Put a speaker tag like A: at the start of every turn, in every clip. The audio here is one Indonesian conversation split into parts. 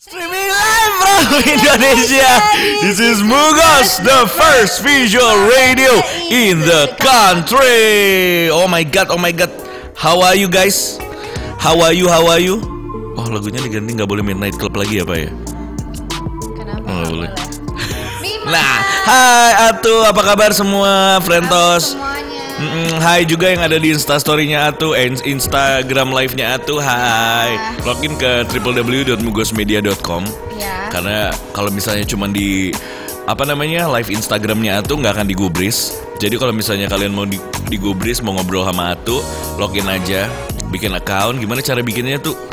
A: Streaming live from Indonesia. This is Mugos, the first visual radio in the country. Oh my god, oh my god. How are you guys? How are you? How are you? Oh lagunya diganti nggak boleh midnight club lagi ya pak ya?
B: Kenapa?
A: Oh, boleh. Nah, hai Atu, apa kabar semua, Frentos?
B: Semuanya.
A: Mm-mm, hai juga yang ada di instastorynya Atu, eh, Instagram live-nya Atu, hai. Login ke www.mugosmedia.com
B: Ya.
A: Karena kalau misalnya cuma di apa namanya live Instagramnya Atu nggak akan digubris. Jadi kalau misalnya kalian mau di, digubris mau ngobrol sama Atu, login aja, bikin account. Gimana cara bikinnya tuh?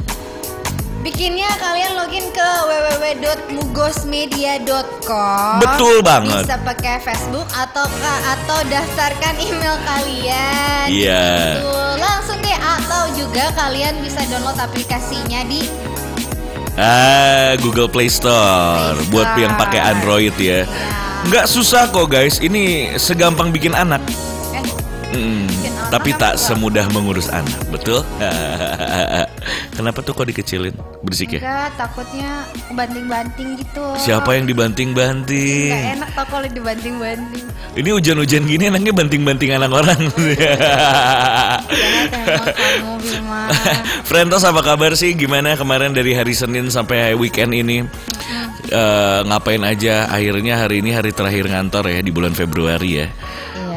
B: Bikinnya kalian login ke www.mugosmedia.com.
A: Betul banget.
B: Bisa pakai Facebook atau atau daftarkan email kalian.
A: Iya.
B: Gitu. Langsung deh atau juga kalian bisa download aplikasinya di
A: Ah, Google Play Store,
B: Play Store.
A: buat yang pakai Android ya.
B: Iya.
A: Nggak susah kok guys, ini segampang bikin anak.
B: eh
A: Mm,
B: Bikin anak
A: tapi tak
B: enggak?
A: semudah mengurus anak, betul? Kenapa tuh kok dikecilin? Berisik ya?
B: enggak takutnya banting-banting gitu.
A: Siapa yang dibanting-banting?
B: enak tau kalau dibanting-banting.
A: Ini hujan-hujan gini enaknya banting-banting anak orang.
B: Bima.
A: Frentos apa kabar sih? Gimana kemarin dari hari Senin sampai weekend ini? Eh, ngapain aja? Akhirnya hari ini hari terakhir ngantor ya di bulan Februari ya.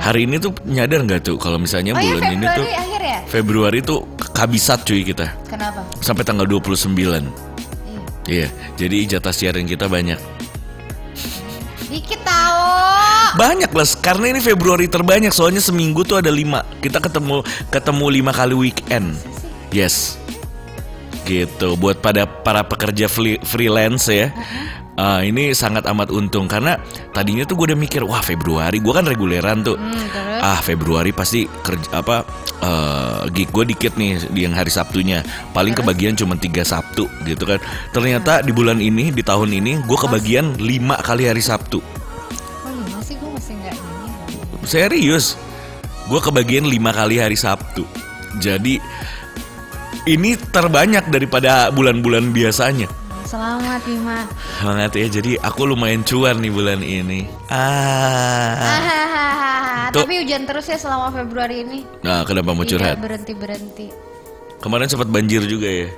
B: Iya.
A: Hari ini tuh nyadar nggak tuh kalau misalnya
B: Oh iya
A: bulan ini tuh
B: Februari akhir ya?
A: Februari tuh kabisat cuy kita
B: Kenapa?
A: sampai tanggal 29.
B: Iya.
A: Iya, jadi jatah siaran kita banyak.
B: Dikit tahu.
A: Banyak lah, karena ini Februari terbanyak soalnya seminggu tuh ada lima. Kita ketemu ketemu lima kali weekend. Yes, gitu. Buat pada para pekerja fli- freelance ya, ah, ini sangat amat untung karena tadinya tuh gue udah mikir wah Februari, gue kan reguleran tuh.
B: Hmm, terus?
A: Ah Februari pasti kerja apa eh, gig gue dikit nih di yang hari Sabtunya. Paling kebagian cuma tiga Sabtu gitu kan. Ternyata di bulan ini di tahun ini gue kebagian lima kali hari Sabtu.
B: Oh sih gue masih nggak ini.
A: Serius, gue kebagian lima kali hari Sabtu. Jadi ini terbanyak daripada bulan-bulan biasanya.
B: Selamat Bima.
A: Banget ya, jadi aku lumayan cuan nih bulan ini. Ah. Tuh.
B: Tapi hujan terus ya selama Februari ini.
A: Nah, kenapa mau curhat?
B: Tidak berhenti berhenti.
A: Kemarin sempat banjir juga ya.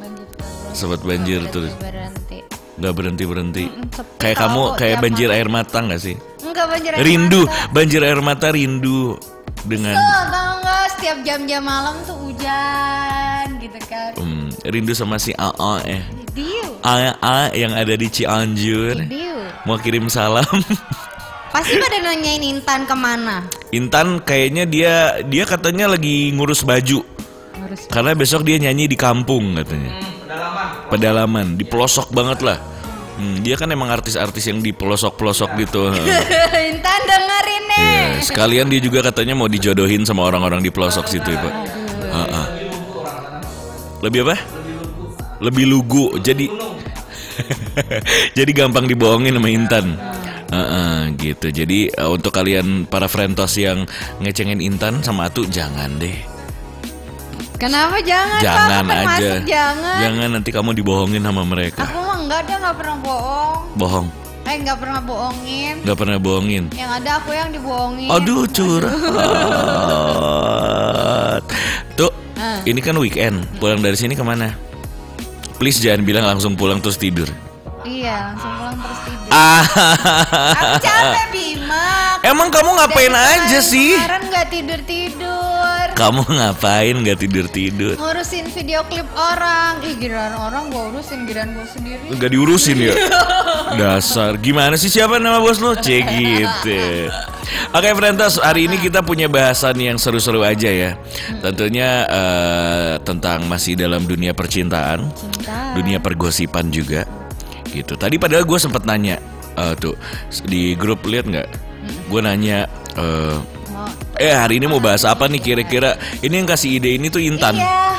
B: Banjir.
A: Sempat banjir
B: Nggak
A: terus.
B: Berhenti.
A: Nggak berhenti berhenti. Kayak kamu kayak banjir
B: malam.
A: air mata nggak sih?
B: Enggak banjir air
A: Rindu,
B: mata.
A: banjir air mata rindu dengan
B: setiap jam-jam malam tuh hujan gitu kan.
A: Hmm, rindu sama si AA eh.
B: Diu.
A: AA yang ada di Cianjur.
B: Diu.
A: Mau kirim salam.
B: Pasti pada nanyain Intan ke mana?
A: Intan kayaknya dia dia katanya lagi ngurus baju
B: Ngurus
A: karena besok dia nyanyi di kampung katanya. Pedalaman, di pelosok banget lah. Hmm, dia kan emang artis-artis yang di pelosok-pelosok gitu.
B: Intan dengerin nih.
A: Iya, sekalian dia juga katanya mau dijodohin sama orang-orang di pelosok situ, Pak. Heeh. Lebih apa? Lebih lugu. Jadi Jadi gampang dibohongin sama Intan. Heeh, gitu. Jadi eh, untuk kalian para frentos yang ngecengin Intan sama Atu jangan deh.
B: Kenapa jangan?
A: Jangan aja.
B: masuk, jangan.
A: Jangan nanti kamu dibohongin sama mereka.
B: Aku enggak dia nggak pernah bohong.
A: Bohong.
B: Eh nggak pernah bohongin.
A: Gak pernah bohongin.
B: Yang ada aku yang dibohongin.
A: Aduh curhat. Tuh,
B: Ah.
A: ini kan weekend. Pulang dari sini ke mana? Please jangan bilang langsung pulang terus tidur.
B: Iya langsung pulang terus tidur.
A: Ah,
B: Aku capek Bima.
A: emang kamu ngapain
B: Dari
A: aja sih?
B: Kemarin nggak tidur tidur.
A: Kamu ngapain gak tidur tidur?
B: Ngurusin video klip orang. Ih giliran orang gua urusin giliran gua sendiri.
A: Gak diurusin ya? Dasar, gimana sih siapa nama bos lo? Cek gitu. Oke, Frentos, hari ini kita punya bahasan yang seru-seru aja ya. Tentunya eh, tentang masih dalam dunia percintaan.
B: Cinta.
A: dunia pergosipan juga gitu tadi padahal gue sempet nanya eh, tuh di grup lihat nggak gue nanya
B: Mau-
A: eh hari ini mau bahas apa nih kira-kira ini yang kasih ide ini tuh Intan
B: Iya.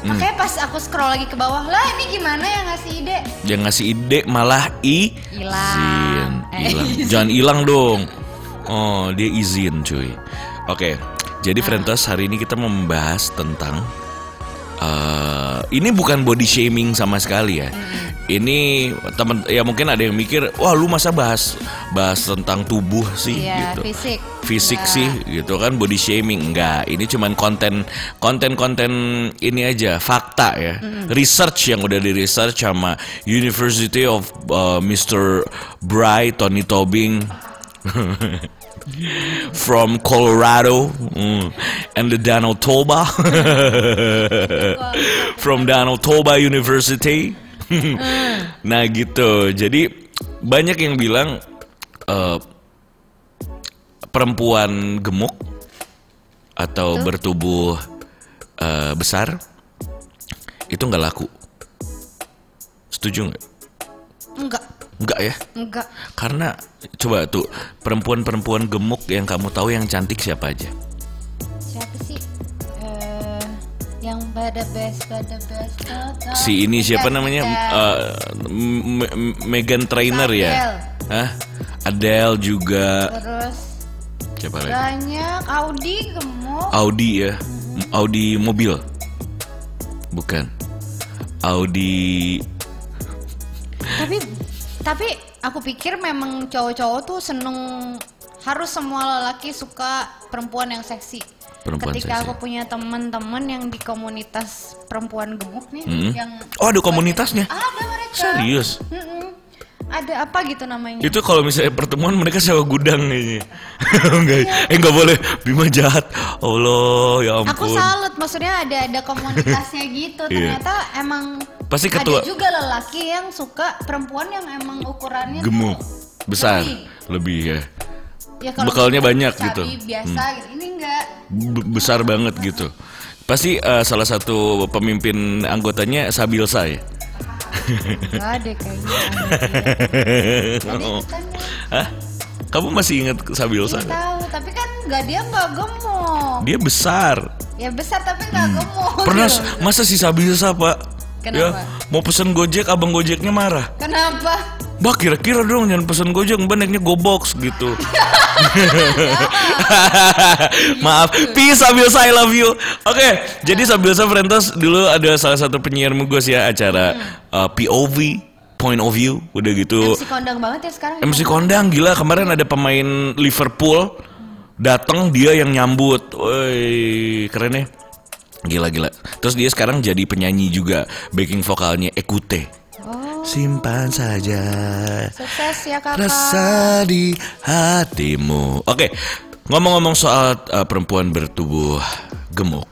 A: Hmm.
B: Makanya pas aku scroll lagi ke bawah, lah ini gimana yang ngasih ide?
A: yang ngasih ide malah i
B: Hilang. Eh,
A: jangan hilang dong oh dia izin cuy oke jadi Frentos hari ini kita membahas tentang eh, ini bukan body shaming sama sekali ya. Ini teman ya mungkin ada yang mikir, wah lu masa bahas bahas tentang tubuh sih
B: Iya,
A: gitu.
B: fisik.
A: Fisik
B: Enggak.
A: sih gitu kan body shaming enggak. Ini cuman konten konten-konten ini aja fakta ya. Research yang udah di research sama University of uh, Mr. Bry Tony Tobing from Colorado mm, and the Donald Toba from Donald Toba University. nah gitu. Jadi banyak yang bilang eh, perempuan gemuk atau bertubuh eh, besar itu nggak laku. Setuju nggak?
B: Enggak,
A: Nggak ya?
B: enggak.
A: Karena coba tuh perempuan-perempuan gemuk yang kamu tahu yang cantik siapa aja?
B: Siapa sih? Best,
A: Si ini siapa namanya? M- Megan Trainer ya?
B: Adele.
A: Hah? Adele juga
B: Terus
A: siapa lagi?
B: banyak Audi gemuk.
A: Audi ya, Audi mobil, bukan? Audi
B: Tapi tapi aku pikir memang cowok-cowok tuh seneng harus semua lelaki suka perempuan yang seksi.
A: Perempuan
B: Ketika aku punya teman-teman yang di komunitas perempuan gemuk nih,
A: Mm-mm.
B: yang
A: Oh, ada komunitasnya?
B: ada mereka.
A: serius.
B: Mm-mm. Ada apa gitu namanya?
A: Itu kalau misalnya pertemuan mereka sewa gudang kayaknya. Enggak, eh enggak boleh. Bima jahat. Allah, ya
B: Aku
A: ampun.
B: salut, maksudnya ada ada komunitasnya gitu.
A: Iya.
B: Ternyata emang
A: Pasti ketua-
B: ada juga lelaki yang suka perempuan yang emang ukurannya
A: Gemuk, besar,
B: lebih.
A: lebih ya.
B: Ya, kalau
A: Bekalnya
B: gemuk,
A: banyak gitu. Hmm.
B: Biasa gitu. Ini enggak.
A: B- besar banget gitu. Pasti eh, salah satu pemimpin anggotanya Sabilsa ya.
B: Enggak ada kayaknya. Kan
A: Hah? Kamu masih ingat Sabilsa?
B: Nggak
A: nggak?
B: tahu, tapi kan nggak dia nggak gemuk.
A: Dia besar.
B: Ya besar tapi nggak gemuk.
A: Hmm. Pernah
B: gitu.
A: masa si Sabilsa, Pak? Ya,
B: Kenapa?
A: mau pesen Gojek, abang Gojeknya marah.
B: Kenapa?
A: Bah kira-kira dong jangan pesen Gojek, mbak naiknya Gobox gitu. Maaf, peace Sabilsa I love you. Oke, jadi Sabilsa Frentos dulu ada salah satu penyiar mugos ya acara uh, POV Point of View, udah gitu.
B: MC kondang banget ya sekarang.
A: MC kondang gila kemarin ada pemain Liverpool datang dia yang nyambut, woi keren ya. Gila gila. Terus dia sekarang jadi penyanyi juga, backing vokalnya Ekute.
B: Oh,
A: Simpan saja
B: sukses ya kakak.
A: rasa di hatimu. Oke, ngomong-ngomong soal uh, perempuan bertubuh gemuk,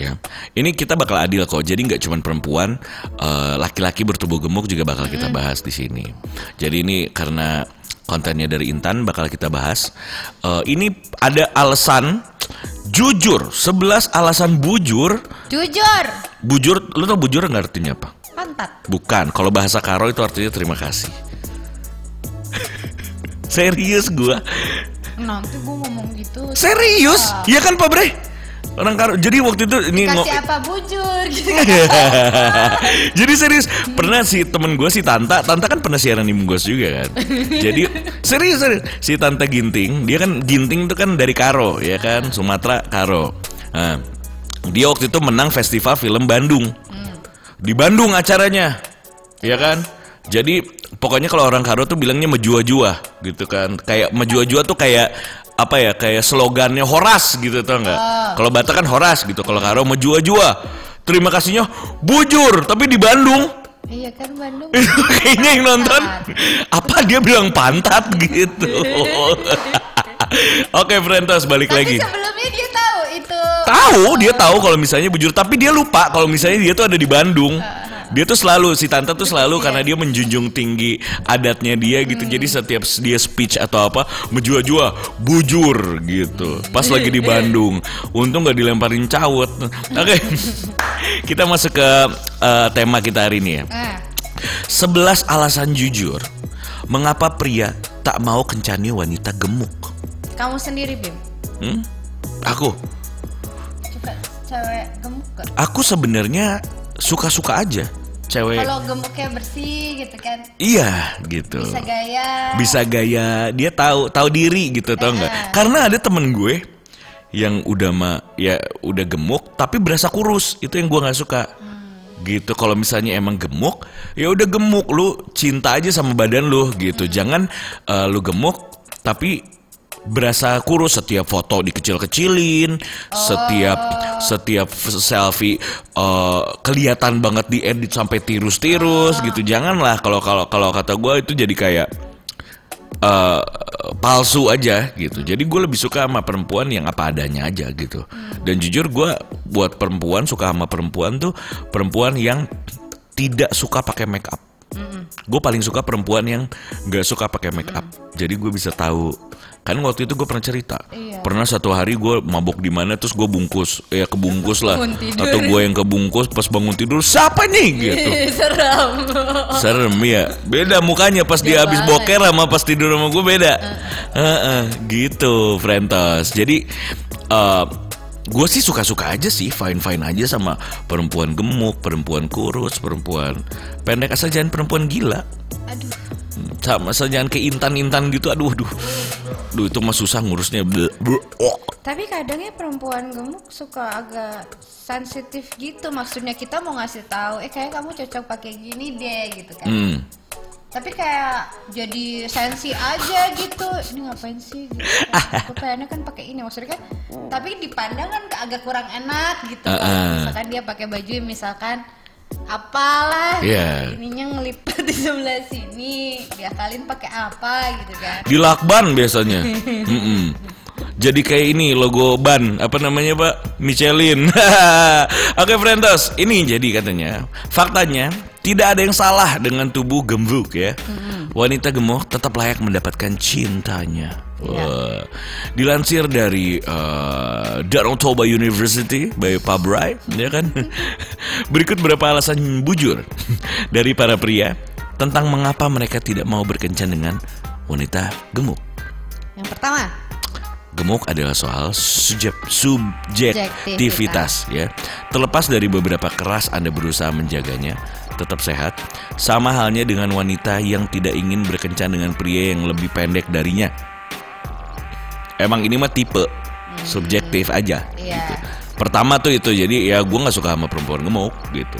A: ya. Ini kita bakal adil kok. Jadi nggak cuma perempuan, uh, laki-laki bertubuh gemuk juga bakal kita bahas di sini. Jadi ini karena kontennya dari Intan bakal kita bahas. Uh, ini ada alasan jujur, 11 alasan bujur.
B: Jujur.
A: Bujur, lu tau bujur nggak artinya apa?
B: Pantat.
A: Bukan, kalau bahasa Karo itu artinya terima kasih. Serius gua.
B: Nanti gue ngomong gitu.
A: Serius? Iya kan Pak Bre? Orang Karo. Jadi waktu itu ini
B: Kasih apa bujur gitu.
A: Jadi serius pernah si temen gue si Tanta, Tanta kan pernah siaran di Munggos juga kan. Jadi serius serius si Tanta Ginting, dia kan Ginting itu kan dari Karo ya kan, Sumatera Karo. Nah, dia waktu itu menang festival film Bandung. Di Bandung acaranya, ya kan. Jadi pokoknya kalau orang Karo tuh bilangnya mejua-jua gitu kan. Kayak mejua-jua tuh kayak apa ya kayak slogannya Horas gitu tau nggak? Kalau Batak kan Horas gitu. Kalau Karo mejua-jua. Terima kasihnya bujur tapi di Bandung
B: iya kan Bandung.
A: kayaknya yang nonton apa dia bilang pantat gitu. Oke, Frentos balik
B: Tapi
A: lagi.
B: sebelumnya dia tahu itu.
A: Tahu, dia tahu kalau misalnya bujur, tapi dia lupa kalau misalnya dia tuh ada di Bandung. Dia tuh selalu si tante tuh selalu karena dia menjunjung tinggi adatnya dia gitu. Jadi setiap dia speech atau apa menjua-jua bujur gitu. Pas lagi di Bandung. Untung nggak dilemparin cawet. Oke. kita masuk ke eh, tema kita hari ini ya.
B: Nah,
A: 11 alasan jujur mengapa pria tak mau kencani wanita gemuk.
B: kamu sendiri Bim.
A: Hmm? Aku
B: Suka cewek gemuk gak?
A: Aku sebenarnya suka-suka aja cewek.
B: Kalau gemuknya bersih gitu kan.
A: Iya gitu.
B: Bisa gaya.
A: Bisa gaya, dia tahu tahu diri gitu tau nggak?
B: Eh.
A: Karena ada temen gue yang udah ma ya udah gemuk tapi berasa kurus itu yang gue nggak suka. gitu kalau misalnya emang gemuk ya udah gemuk lu cinta aja sama badan lu gitu jangan eh, lu gemuk tapi berasa kurus setiap foto dikecil-kecilin setiap setiap selfie eh, kelihatan banget diedit sampai tirus-tirus gitu janganlah kalau kalau kalau kata gue itu jadi kayak eh, palsu aja gitu. Jadi gue lebih suka sama perempuan yang apa adanya aja gitu. Dan jujur gue buat perempuan suka sama perempuan tuh perempuan yang tidak suka pakai make up. Gue paling suka perempuan yang nggak suka pakai make up. Jadi gue bisa tahu. Kan waktu itu gue pernah cerita.
B: Iya.
A: Pernah satu hari gue mabok di mana terus gue bungkus, ya kebungkus lah. Atau gue yang kebungkus pas bangun tidur siapa nih gitu.
B: Serem.
A: Serem ya. Beda mukanya pas dia habis boker sama pas tidur sama gue beda. Heeh, gitu, Frentos. Jadi eh gue sih suka-suka aja sih, fine-fine aja sama perempuan gemuk, perempuan kurus, perempuan pendek asal jangan perempuan gila.
B: Aduh.
A: Sama asal jangan kayak intan-intan gitu. Aduh, aduh. Duh, itu mah susah ngurusnya. Oh.
B: Tapi kadangnya perempuan gemuk suka agak sensitif gitu. Maksudnya kita mau ngasih tahu, eh kayak kamu cocok pakai gini deh gitu kan.
A: Hmm.
B: Tapi kayak jadi sensi aja gitu. Ini ngapain sih? Gitu. Aku pengennya kan pakai ini maksudnya kan. Tapi dipandang kan agak kurang enak gitu. kan.
A: Uh-uh.
B: Misalkan dia pakai baju misalkan apalah
A: Iya.
B: ininya ngelipat di sebelah sini diakalin pakai apa gitu kan
A: Di lakban biasanya. Mm-mm. Jadi kayak ini logo ban apa namanya pak Michelin. Oke Frentos, ini jadi katanya faktanya tidak ada yang salah dengan tubuh gemuk ya. Wanita gemuk tetap layak mendapatkan cintanya. Wah. Dilansir dari uh, Danau Toba University by Pabrai, ya kan? Berikut beberapa alasan bujur dari para pria tentang mengapa mereka tidak mau berkencan dengan wanita gemuk.
B: yang pertama
A: Gemuk adalah soal subjek, subjektivitas ya. Terlepas dari beberapa keras Anda berusaha menjaganya, tetap sehat. Sama halnya dengan wanita yang tidak ingin berkencan dengan pria yang lebih pendek darinya. Emang ini mah tipe subjektif aja.
B: Iya.
A: gitu. Pertama tuh itu jadi ya gue nggak suka sama perempuan gemuk gitu.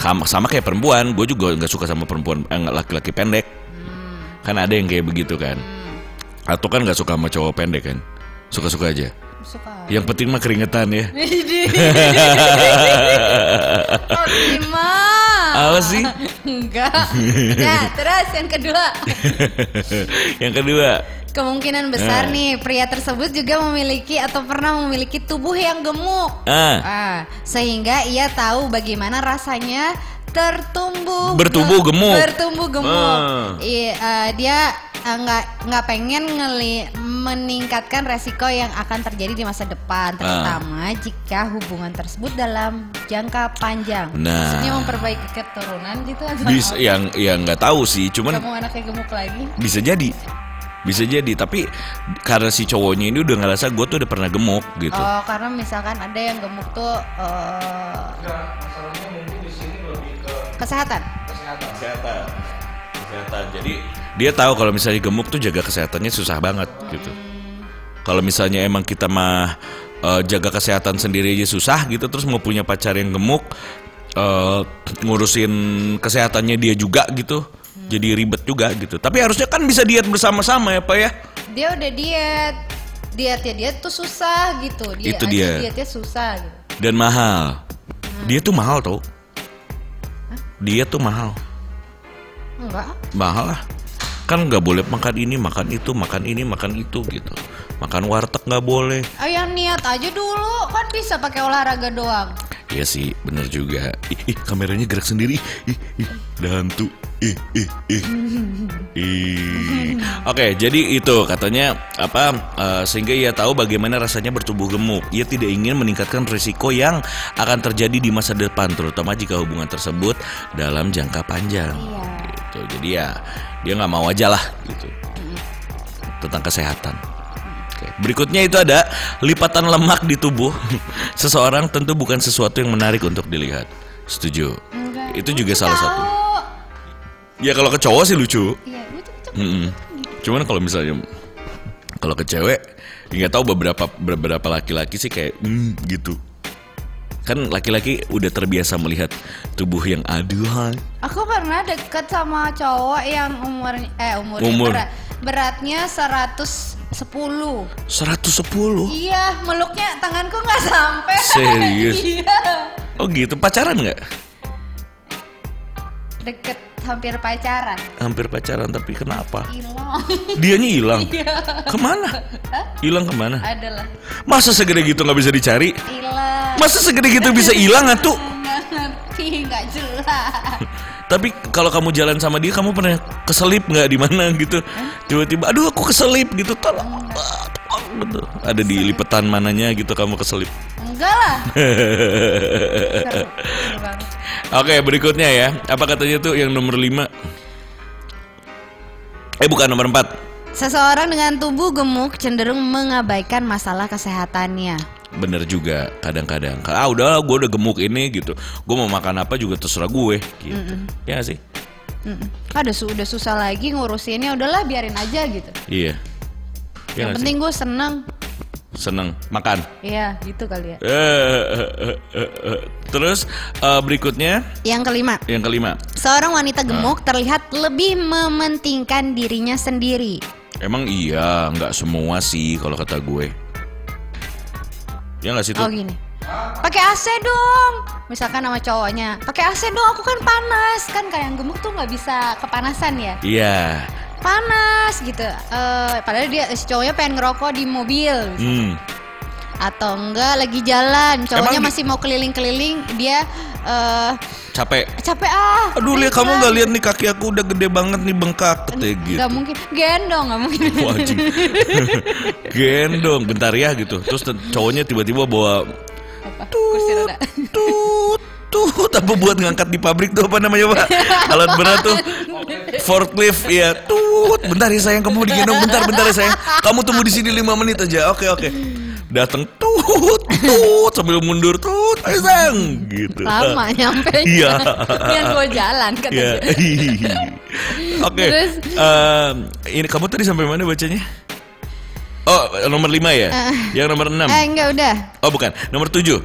A: Sama, sama kayak perempuan, gue juga nggak suka sama perempuan eh, laki-laki pendek. Kan ada yang kayak begitu kan. Atau kan nggak suka sama cowok pendek kan? Suka-suka aja.
B: suka
A: Yang penting mah keringetan ya.
B: terima
A: Apa sih?
B: enggak ya terus yang kedua
A: yang kedua,
B: kemungkinan besar
A: Eh.
B: nih pria tersebut juga memiliki atau pernah memiliki tubuh yang gemuk
A: ah,
B: Ah, sehingga ia tahu bagaimana rasanya tertumbuh
A: Bertumbuh gemuk.
B: bertumbuh gemuk
A: Ah.
B: Iya, eh, dia eh, nggak nggak pengen ngeli meningkatkan resiko yang akan terjadi di masa depan terutama jika hubungan tersebut dalam jangka panjang
A: Nah.
B: maksudnya memperbaiki keturunan gitu
A: bisa
B: apa?
A: yang yang nggak tahu sih, cuman
B: kamu anaknya gemuk lagi
A: bisa jadi, bisa jadi. Tapi karena si cowoknya ini udah ngerasa gue tuh udah pernah gemuk gitu.
B: oh karena misalkan ada yang gemuk tuh eh, kesehatan
A: Kesehatan, kesehatan. Jadi dia tahu kalau misalnya gemuk tuh jaga kesehatannya susah banget gitu. Kalau misalnya emang kita mah eh, jaga kesehatan sendiri aja susah gitu, terus mau punya pacar yang gemuk, eh, ngurusin kesehatannya dia juga gitu, jadi ribet juga gitu. Tapi harusnya kan bisa diet bersama-sama ya pak ya.
B: dia udah diet diet ya diet tuh susah gitu dia
A: Itu dia.
B: dietnya susah gitu
A: Dan mahal. Dia tuh mahal tau. Dia tuh mahal.
B: Enggak.
A: Mahal lah. Kan nggak boleh makan ini makan itu makan ini makan itu gitu. Makan warteg nggak boleh.
B: Yang niat aja dulu. Kan bisa pakai olahraga doang
A: Iya sih bener juga ih, ih, kameranya gerak sendiri ih, ih, ada hantu ih, ih, ih. Ih. Oke, jadi itu katanya apa eh, sehingga ia tahu bagaimana rasanya bertubuh gemuk. Ia tidak ingin meningkatkan risiko yang akan terjadi di masa depan, terutama jika hubungan tersebut dalam jangka panjang.
B: Iya.
A: Gitu. Jadi ya dia nggak mau aja lah gitu tentang kesehatan. Berikutnya itu ada lipatan lemak di tubuh seseorang tentu bukan sesuatu yang menarik untuk dilihat. Setuju.
B: enggak
A: Itu juga salah
B: tahu.
A: satu. Ya kalau ke cowok sih lucu.
B: iya lucu.
A: Cuman kalau misalnya kalau ke cewek, ya nggak tahu beberapa beberapa laki-laki sih kayak hmm, gitu. Kan laki-laki udah terbiasa melihat tubuh yang aduhai.
B: Aku pernah deket sama cowok yang umurnya eh umurnya
A: Umur.
B: berat, beratnya 110.
A: 110.
B: Iya, meluknya tanganku nggak sampai.
A: Serius?
B: iya.
A: Oh gitu, pacaran nggak?
B: Deket hampir pacaran.
A: Hampir pacaran tapi kenapa?
B: Hilang.
A: Dianya hilang.
B: Iya.
A: Ke mana? Hilang ke mana?
B: Adalah
A: Masa segede gitu nggak bisa dicari?
B: hilang.
A: Masa segede gitu bisa hilang atuh?
B: Ngerti, nggak jelas.
A: Tapi kalau kamu jalan sama dia, kamu pernah keselip nggak di mana gitu? Tiba-tiba, aduh aku keselip gitu, tolong, tolong gitu. Ada di lipetan mananya gitu kamu keselip.
B: Enggak lah.
A: Oke, berikutnya ya. Apa katanya tuh yang nomor 5? Eh bukan nomor 4
B: Seseorang dengan tubuh gemuk cenderung mengabaikan masalah kesehatannya.
A: Bener juga kadang-kadang. Ah udah, gue udah gemuk ini gitu. Gue mau makan apa juga terserah gue gitu. Ya nggak sih.
B: Mm-mm. Ada su- udah susah lagi ngurusinnya, udahlah biarin aja gitu.
A: Iya. Ya
B: Yang penting gue seneng.
A: Seneng makan.
B: Iya, gitu kali ya.
A: Terus eh, berikutnya
B: Yang kelima,
A: yang kelima.
B: seorang wanita
A: Ah.
B: gemuk terlihat lebih mementingkan dirinya sendiri.
A: Emang iya, nggak semua sih kalau kata gue. Ya nggak sih tuh?
B: Oh gini. Pakai AC dong. Misalkan sama cowoknya, pakai AC dong. Aku kan panas. Kan kayak yang gemuk tuh nggak bisa kepanasan ya.
A: Iya.
B: Panas gitu. Eh, padahal dia si cowoknya pengen ngerokok di mobil.
A: Hmm.
B: Atau enggak lagi jalan, cowoknya
A: Emang
B: masih mau keliling-keliling, dia eh
A: Capek.
B: capek ah.
A: Aduh, lihat kamu nggak lihat nih kaki aku udah gede banget nih bengkak katanya gitu.
B: Nggak mungkin, gendong nggak mungkin.
A: Wajib. Gendong bentar ya gitu. Terus te- cowoknya tiba-tiba bawa
B: Apa?
A: Tut tut apa buat ngangkat di pabrik tuh apa namanya pak alat berat tuh forklift ya tut bentar ya sayang kamu digendong bentar bentar ya sayang kamu tunggu di sini lima menit aja oke oke datang tut tut sambil mundur tut ayo sayang gitu
B: Lama nyampe.
A: Iya.
B: Yang gue jalan kata dia.
A: oke
B: Terus?
A: em, ini kamu tadi sampai mana bacanya Oh, nomor 5 ya? Yang nomor 6
B: Eh enggak udah.
A: Oh bukan, nomor tujuh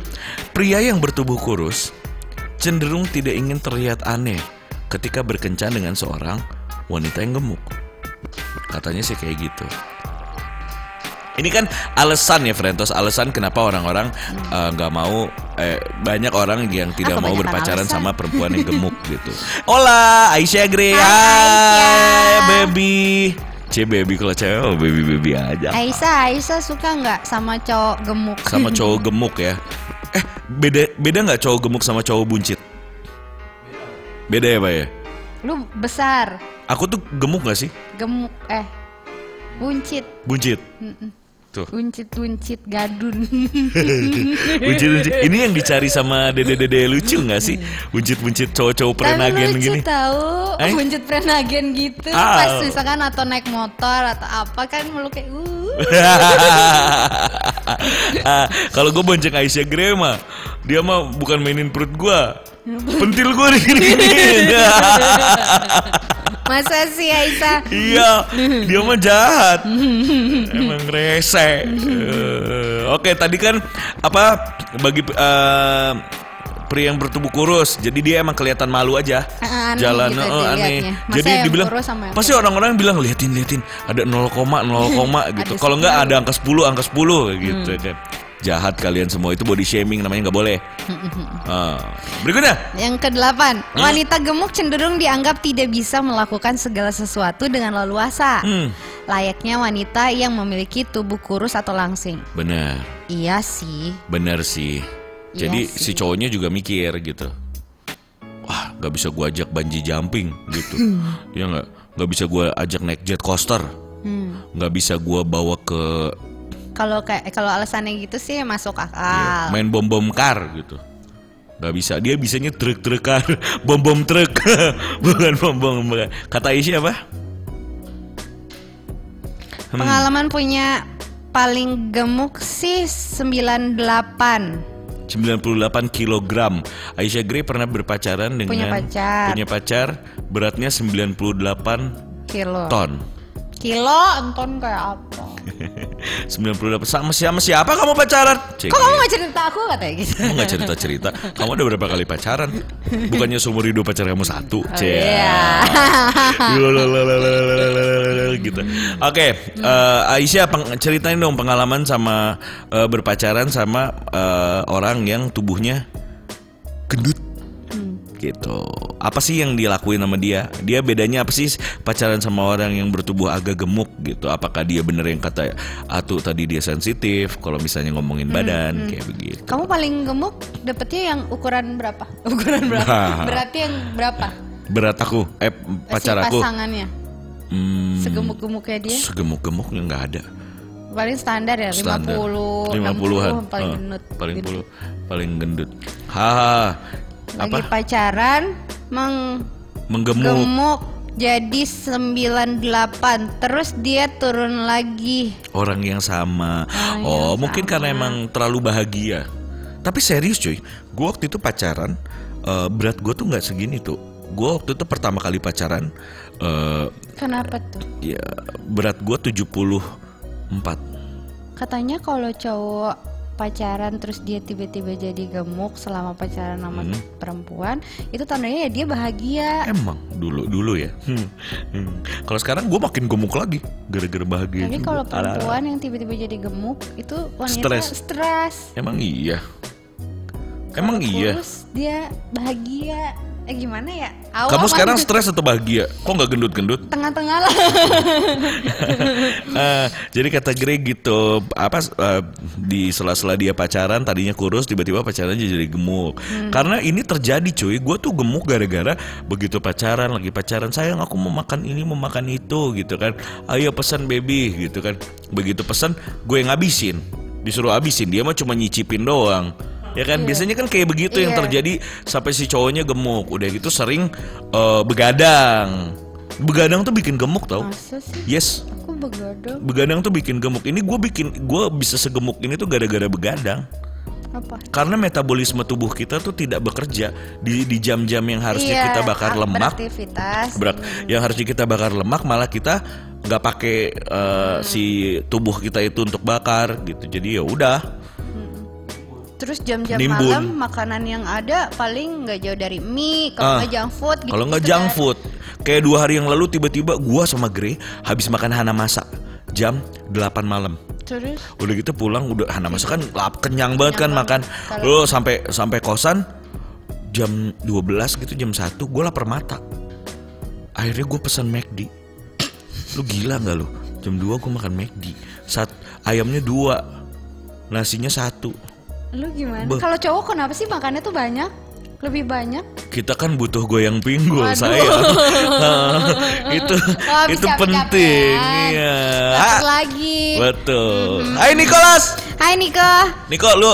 A: Pria yang bertubuh kurus cenderung tidak ingin terlihat aneh ketika berkencan dengan seorang wanita yang gemuk. Katanya sih kayak gitu. Ini kan alasan ya Frentos, alasan kenapa orang-orang eh, nggak mau eh, banyak orang yang tidak
B: Ah,
A: mau berpacaran
B: alasan.
A: sama perempuan yang gemuk gitu. Hola, Aisyah Gre.
B: Hai,
A: baby. C baby kalau cewek oh, baby baby aja.
B: Aisyah, Aisyah suka nggak sama cowok gemuk?
A: sama cowok gemuk ya. Eh, beda beda nggak cowok gemuk sama cowok buncit? Beda ya, Pak ya?
B: Lu besar,
A: Aku tuh gemuk gak sih?
B: gemuk, eh, buncit,
A: Buncit. Tuh.
B: buncit, gadun.
A: Buncit. Ini yang dicari sama dede-dede lucu gak sih? Buncit-buncit cowok-cowok
B: Tapi
A: perenagen
B: lucu
A: gini.
B: tahu,
A: Eh?
B: buncit prenagen gitu.
A: Ah.
B: Pas misalkan atau naik motor atau apa kan melu kayak uh.
A: Ah, Kalau gue bonceng Aisyah Grey mah, dia mah bukan mainin perut gue. Pentil gue gini-gini.
B: Masa sih Aisyah?
A: Iya, dia mah jahat. Emang rese. Eh, Oke, tadi kan apa bagi eh, pria yang bertubuh kurus, jadi dia emang kelihatan malu aja.
B: Ah, aneh
A: Jalan
B: gitu dilihatnya.
A: aneh.
B: Masa
A: Jadi dibilang pasti orang-orang bilang liatin liatin ada 0, 0, gitu. Kalau nggak
B: 10.
A: ada angka 10, angka 10 gitu kan. Jahat kalian semua itu body shaming namanya nggak boleh. Ah, berikutnya.
B: Yang kedelapan,
A: Hmm?
B: wanita gemuk cenderung dianggap tidak bisa melakukan segala sesuatu dengan leluasa.
A: Hmm,
B: Layaknya wanita yang memiliki tubuh kurus atau langsing.
A: benar.
B: Iya sih.
A: Bener sih.
B: Iya
A: Jadi
B: sih.
A: si cowoknya juga mikir gitu. Wah, nggak bisa gua ajak banji jumping gitu. ya nggak, nggak bisa gua ajak naik jet coaster.
B: Hmm.
A: Nggak bisa gua bawa ke
B: Kalau kayak kalau alasannya gitu sih masuk akal.
A: ya, main bom bom car gitu. Nggak bisa. Dia bisanya truk truk car, bom bom truk, bukan bom bom. Kata Aisyah apa? Hmm.
B: Pengalaman punya paling gemuk sih 98
A: 98 kilogram. Aisyah Grey pernah berpacaran dengan
B: Punya pacar.
A: punya pacar, beratnya 98
B: kilo.
A: ton
B: kilo Anton kayak apa
A: 98 sama siapa siapa kamu pacaran? Cek
B: Kok kamu gak cerita aku katanya gitu?
A: Kamu gak cerita-cerita Kamu udah berapa kali pacaran? Bukannya seumur hidup pacar kamu satu
B: oh,
A: Cek oh, gitu. Oke okay, uh, Aisyah peng- ceritain dong pengalaman sama uh, berpacaran sama uh, orang yang tubuhnya gendut Gitu. Apa sih yang dilakuin sama dia? Dia bedanya apa sih pacaran sama orang yang bertubuh agak gemuk gitu? Apakah dia bener yang kata Atu tadi dia sensitif kalau misalnya ngomongin badan kayak begitu?
B: Kamu paling gemuk dapetnya yang ukuran berapa? Ukuran berapa?
A: Wah.
B: Beratnya yang berapa?
A: Berat aku, eh pacar
B: si pasangannya.
A: Hmm,
B: Segemuk-gemuknya dia
A: segemuk-gemuknya nggak ada.
B: paling standar ya 50,
A: standar
B: 60,
A: 50-an
B: paling
A: Eh,
B: gendut.
A: paling
B: Gitu.
A: puluh paling gendut haha
B: Lagi
A: apa?
B: pacaran menggemuk.
A: menggemuk
B: jadi 98 terus dia turun lagi.
A: orang yang sama.
B: Orang
A: oh
B: yang
A: mungkin karena emang terlalu bahagia. Tapi serius cuy. Gue waktu itu pacaran eh, berat gue tuh nggak segini tuh. Gue waktu itu pertama kali pacaran eh
B: Kenapa tuh?
A: ya berat gue 74
B: Katanya kalau cowok pacaran terus dia tiba-tiba jadi gemuk selama pacaran sama
A: Hmm.
B: perempuan itu tandanya ya dia bahagia.
A: emang dulu dulu ya Hmm, hmm. kalau sekarang gue makin gemuk lagi gara-gara bahagia
B: Tapi kalau perempuan yang tiba-tiba jadi gemuk itu wanita
A: Stres. Emang iya. Emang iya.
B: kurus, dia bahagia. Eh gimana ya? Awal
A: Kamu sekarang stres atau bahagia? Kok nggak gendut-gendut?
B: tengah-tengah lah.
A: Eh, jadi kata Greg gitu, apa eh, di sela-sela dia pacaran tadinya kurus, tiba-tiba pacaran jadi gemuk. Karena ini terjadi cuy, gue tuh gemuk gara-gara begitu pacaran, lagi pacaran sayang aku mau makan ini, mau makan itu gitu kan. Ayo pesan baby gitu kan. Begitu pesan, gue yang ngabisin, disuruh habisin, dia mah cuma nyicipin doang. Ya kan biasanya kan kayak begitu yang
B: Iya.
A: terjadi sampai si cowoknya gemuk. Udah gitu sering eh, begadang. Begadang tuh bikin gemuk tau.
B: Masa sih?
A: Yes,
B: Aku begadang.
A: begadang tuh bikin gemuk. Ini gue bikin, gue bisa segemuk ini tuh gara-gara begadang.
B: Apa?
A: Karena metabolisme tubuh kita tuh tidak bekerja di di jam-jam yang harusnya
B: Iya,
A: kita bakar lemak,
B: Beraktivitas.
A: berak, yang harusnya kita bakar lemak malah kita nggak pakai eh, si tubuh kita itu untuk bakar gitu. Jadi ya udah.
B: Terus jam-jam malam makanan yang ada paling nggak jauh dari mie, kalau
A: Ah.
B: nggak junk food gitu.
A: Kalau nggak junk food, kayak dua hari yang lalu tiba-tiba gua sama Grey habis makan hana masak jam 8 malam.
B: Terus
A: Udah gitu pulang udah Hana masak kan lap kenyang banget kan makan. Lo sampai sampai kosan jam 12 gitu jam 1 gue lapar mata. Akhirnya gue pesan McD. Lu gila nggak lu? Jam 2 gue makan McD. Sat ayamnya dua, nasinya satu.
B: Lu gimana? Kalau cowok kenapa sih makannya tuh banyak? Lebih banyak?
A: Kita kan butuh goyang pinggul
B: Waduh.
A: saya. itu
B: Oh,
A: itu penting. Iya.
B: Lagi.
A: Betul. Hai Nicholas.
B: Hai Niko.
A: Niko, lu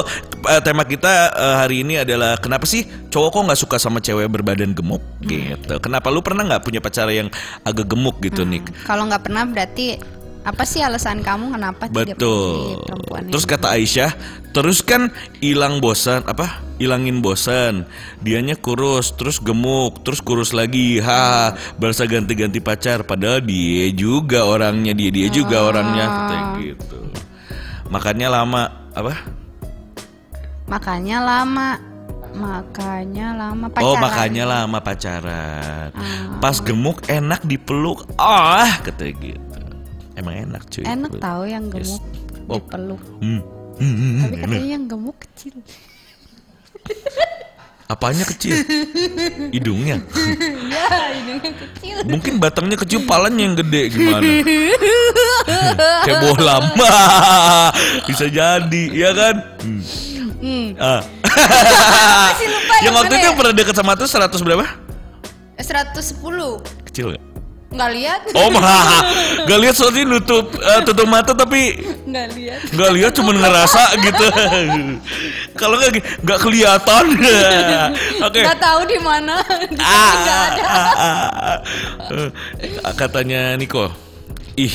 A: eh, tema kita eh, hari ini adalah kenapa sih cowok kok nggak suka sama cewek berbadan gemuk gitu? Kenapa lu pernah nggak punya pacar yang agak gemuk gitu, Nik?
B: Kalau nggak pernah berarti apa sih alasan kamu kenapa tidak memilih
A: Betul.
B: perempuan
A: Terus kata Aisyah, terus kan hilang bosan apa? Hilangin bosan. Dianya kurus, terus gemuk, terus kurus lagi. Ha, berasa ganti-ganti pacar padahal dia juga orangnya, dia dia juga orangnya kayak gitu. Makannya lama apa?
B: makanya lama makanya lama pacaran.
A: Oh makanya lama pacaran
B: Ah.
A: Pas gemuk enak dipeluk Ah kata gitu Emang enak cuy
B: enak tahu yang gemuk
A: Oh.
B: dipeluk
A: Hmm. Hmm, hmm,
B: tapi
A: enak.
B: katanya yang gemuk kecil
A: Apanya kecil? Hidungnya
B: ya ini kecil
A: Mungkin batangnya kecil palanya yang gede gimana Kayak bola Bisa jadi ya kan Hmm.
B: hmm.
A: Ah. Yang
B: yang
A: waktu itu
B: ya?
A: pernah deket sama tuh 100 berapa?
B: 110
A: Kecil gak?
B: Nggak lihat.
A: Oh mah Gak lihat soalnya nutup eh, tutup mata tapi
B: nggak lihat.
A: nggak lihat cuma ngerasa gitu. Kalau nggak nggak kelihatan. Oke.
B: Nggak tahu di mana.
A: Ah,
B: nggak ada.
A: ah, ah, ah. Katanya Niko ih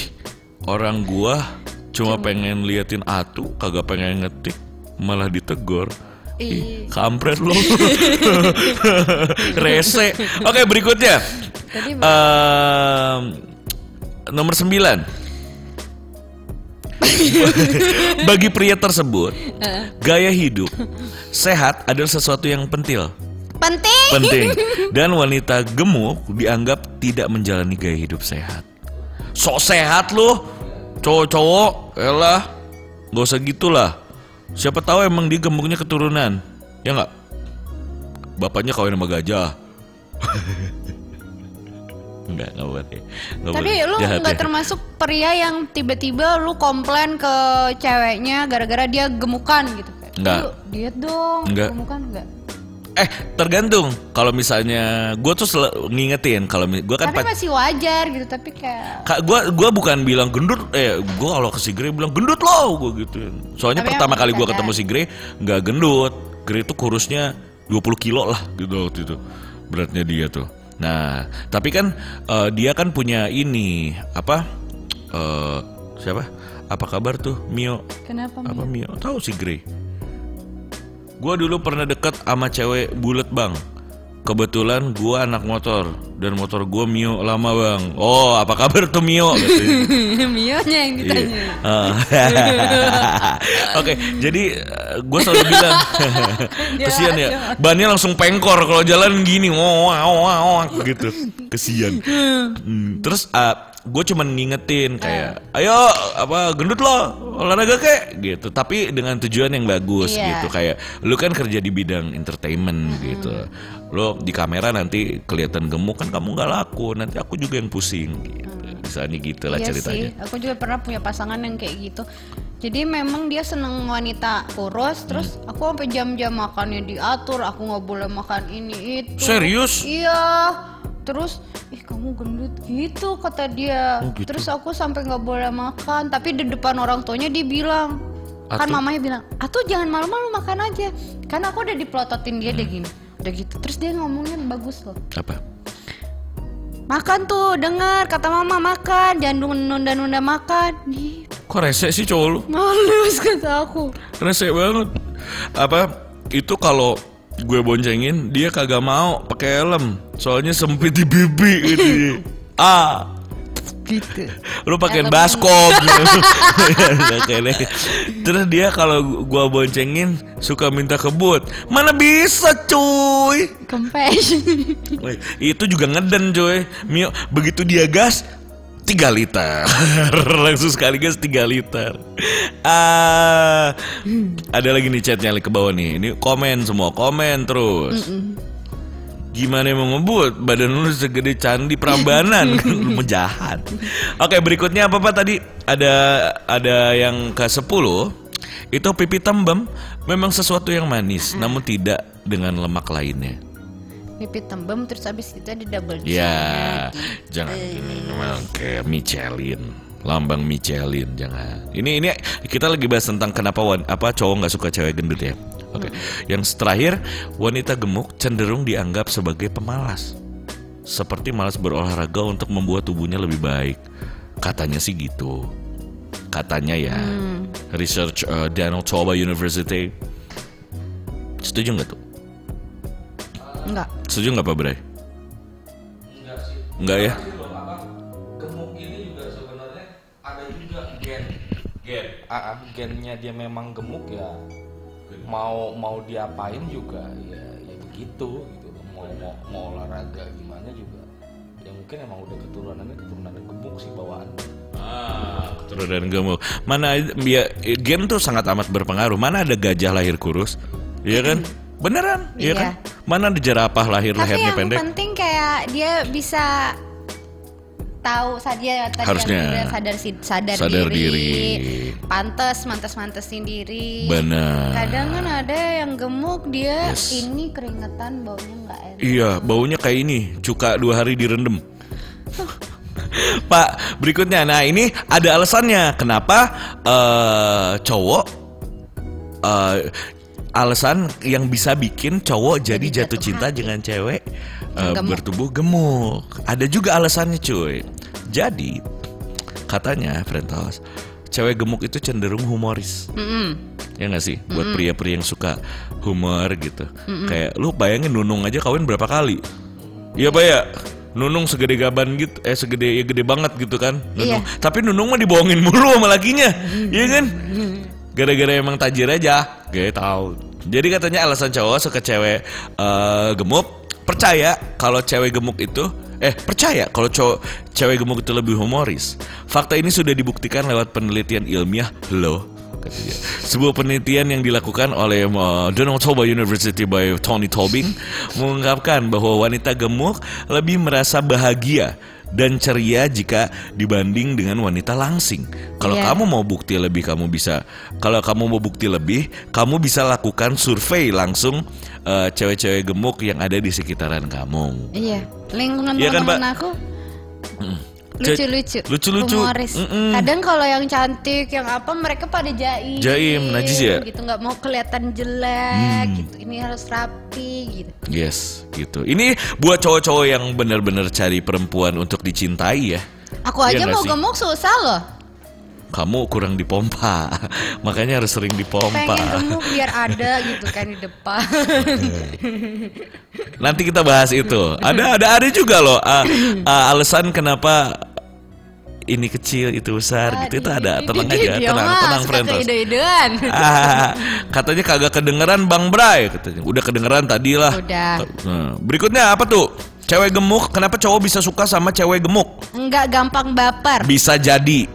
A: orang gua cuma pengen liatin atu kagak pengen ngetik malah ditegor Ih, kampret lu rese oke berikutnya
B: Tadi
A: Em, nomor 9 Bagi pria tersebut, gaya hidup sehat adalah sesuatu yang penting.
B: Penting.
A: Penting. Dan wanita gemuk dianggap tidak menjalani gaya hidup sehat. Sok sehat loh, cowok-cowok, elah, gak usah gitulah. Siapa tahu emang dia gemuknya keturunan, ya nggak? Bapaknya kawin sama gajah. Enggak, enggak boleh. Nggak
B: Tapi
A: boleh.
B: lu
A: Jahat
B: nggak
A: ya.
B: termasuk pria yang tiba-tiba lu komplain ke ceweknya gara-gara dia gemukan gitu. Kayak,
A: Nggak.
B: "Lu diet dong,
A: Nggak.
B: gemukan enggak?
A: Eh, tergantung. Kalau misalnya gue tuh sel- ngingetin kalau gue kan
B: Tapi masih wajar gitu, tapi kayak
A: Kak, gua gua bukan bilang gendut, eh gua kalau ke si Grey bilang gendut lo, gua gituin. Soalnya
B: Tapi
A: pertama kali gua
B: bercanda.
A: ketemu si Grey nggak gendut. Grey tuh kurusnya 20 kilo lah gitu waktu itu. Beratnya dia tuh. Nah, tapi kan eh, dia kan punya ini apa? eh siapa? Apa kabar tuh Mio?
B: kenapa?
A: Apa
B: Mi?
A: Mio? Tahu si Grey. Gua dulu pernah deket sama cewek bulat bang. Kebetulan gua anak motor dan motor gua Mio lama bang. Oh apa kabar tuh Mio? Katanya.
B: Mionya yang
A: Iya.
B: ditanya.
A: Ah. Oke, jadi gue selalu bilang
B: Dia
A: kesian ya.
B: aja.
A: Bannya langsung pengkor kalau jalan gini, wow, wow, wow, gitu. Kesian. Hmm, Terus gue cuman ngingetin kayak, ayo apa gendut lo olahraga kek gitu. Tapi dengan tujuan yang bagus
B: Iya.
A: gitu. Kayak lu kan kerja di bidang entertainment gitu. Lo di kamera nanti kelihatan gemuk kan kamu nggak laku. Nanti aku juga yang pusing gitu. Misalnya gitu lah
B: iya
A: ceritanya.
B: sih, aku juga pernah punya pasangan yang kayak gitu. Jadi memang dia seneng wanita kurus, terus
A: Hmm.
B: aku sampai jam-jam makannya diatur, aku nggak boleh makan ini itu.
A: Serius?
B: Iya. Terus, ih kamu gendut gitu kata dia.
A: Oh, gitu.
B: Terus aku sampai nggak boleh makan, tapi di depan orang tuanya dia bilang, kan mamanya bilang, atuh jangan malu-malu makan aja. Karena aku udah dipelototin dia
A: Hmm.
B: dia gini, udah gitu. Terus dia ngomongnya bagus loh.
A: Apa?
B: Makan tuh, dengar kata mama makan, jangan nunda-nunda makan. Nih,
A: Kok rese sih cowok lu?
B: Males kata aku.
A: Rese banget. Apa itu kalau gue boncengin dia kagak mau pakai helm. Soalnya sempit di bibi gitu. ah,
B: Gitu.
A: lu pakein baskom. Terus dia kalau gua boncengin suka minta kebut. Mana bisa cuy? Woi, itu juga ngeden cuy. Mio begitu dia gas 3 liter. Langsung sekali gas 3 liter. Ah, ada lagi nih chatnya ke bawah nih. Ini komen semua, komen terus. Gimana mau ngebut? Badan lu segede candi Prambanan lu jahat. Oke, berikutnya apa Pak tadi? Ada ada yang ke-10 itu pipi tembem memang sesuatu yang manis namun tidak dengan lemak lainnya.
B: Pipi tembem terus abis itu ada double chin.
A: Ya, jangan gini memang kayak Michelin, lambang Michelin jangan. Ini ini kita lagi bahas tentang kenapa wan, apa cowok nggak suka cewek gendut ya. Oke, yang terakhir wanita gemuk cenderung dianggap sebagai pemalas, seperti malas berolahraga untuk membuat tubuhnya lebih baik. Katanya sih gitu. Katanya ya, research uh, Daniel Toba University. Setuju nggak tuh?
B: Enggak.
A: Setuju nggak Pak Bray? Enggak ya?
C: gemuk ini juga sebenarnya ada juga gen gen ah, ah, gennya dia memang gemuk ya mau mau diapain juga ya ya begitu gitu mau mau mau olahraga gimana juga ya mungkin emang udah keturunannya keturunannya gemuk sih bawaan
A: Ah, keturunan gemuk. Mana ya gen tuh sangat amat berpengaruh. Mana ada gajah lahir kurus? Iya kan? Beneran, iya
B: Iya.
A: kan? Mana ada jerapah lahir
B: Tapi
A: lehernya
B: yang
A: pendek?
B: penting kayak dia bisa tahu saja tadi
A: Harusnya.
B: yang sadar sadar,
A: Sadar
B: diri,
A: diri.
B: pantes mantes mantesin diri.
A: Benar.
B: Kadang kan ada yang gemuk dia
A: Yes.
B: ini keringetan baunya nggak enak.
A: Iya, baunya kayak ini, cuka dua hari direndam. Pak, berikutnya. Nah, ini ada alasannya kenapa eh, cowok eh, alasan yang bisa bikin cowok jadi,
B: Jadi
A: jatuh
B: jatuh
A: cinta
B: hati.
A: dengan cewek
B: Yang gemuk.
A: bertubuh gemuk. Ada juga alasannya, cuy. Jadi katanya, Frentos, cewek gemuk itu cenderung humoris.
B: Mm-mm.
A: Ya gak sih? Buat pria-pria yang suka humor gitu. Kayak lu bayangin Nunung aja kawin berapa kali? Iya Pak ya? Nunung segede gaban gitu, eh segede ya gede banget gitu kan. Nunung.
B: Iya.
A: Tapi Nunung mah dibohongin mulu sama lakinya, iya kan? Gara-gara emang tajir aja, gak tahu. Jadi katanya alasan cowok suka cewek eh, gemuk, percaya kalau cewek gemuk itu Eh percaya kalau cowok cewek gemuk itu lebih humoris. Fakta ini sudah dibuktikan lewat penelitian ilmiah loh. Sebuah penelitian yang dilakukan oleh uh, Donald Toba University by Tony Tobing mengungkapkan bahwa wanita gemuk lebih merasa bahagia dan ceria jika dibanding dengan wanita langsing. Kalau
B: Iya.
A: kamu mau bukti lebih, kamu bisa. Kalau kamu mau bukti lebih, kamu bisa lakukan survei langsung uh, cewek-cewek gemuk yang ada di sekitaran kamu.
B: Iya, lingkungan
A: kan,
B: teman-teman
A: Mbak?
B: aku
A: Ce-
B: lucu-lucu,
A: lucu-lucu.
B: humoris.
A: Mm-mm.
B: Kadang kalau yang cantik, yang apa mereka pada jaim,
A: Jaim, najis ya? Hmm.
B: Gitu nggak mau kelihatan jelek, gitu. Ini harus rapi, gitu.
A: Yes, gitu. Ini buat cowok-cowok yang benar-benar cari perempuan untuk dicintai ya.
B: Aku
A: Iya
B: aja
A: nggak
B: mau gemuk susah loh.
A: Kamu kurang dipompa, makanya harus sering dipompa.
B: Pengen gemuk biar ada gitu kan di depan.
A: Nanti kita bahas itu. Ada ada ada juga loh uh, uh, alasan kenapa ini kecil itu besar gitu itu ada. Tenang aja, tenang, tenang
B: suka
A: friends.
B: keide-idean.
A: Ah, katanya kagak kedengeran Bang Bray katanya. Udah kedengeran tadi lah.
B: Udah.
A: Nah, berikutnya apa tuh? Cewek gemuk, kenapa cowok bisa suka sama cewek gemuk?
B: Enggak gampang baper.
A: Bisa jadi.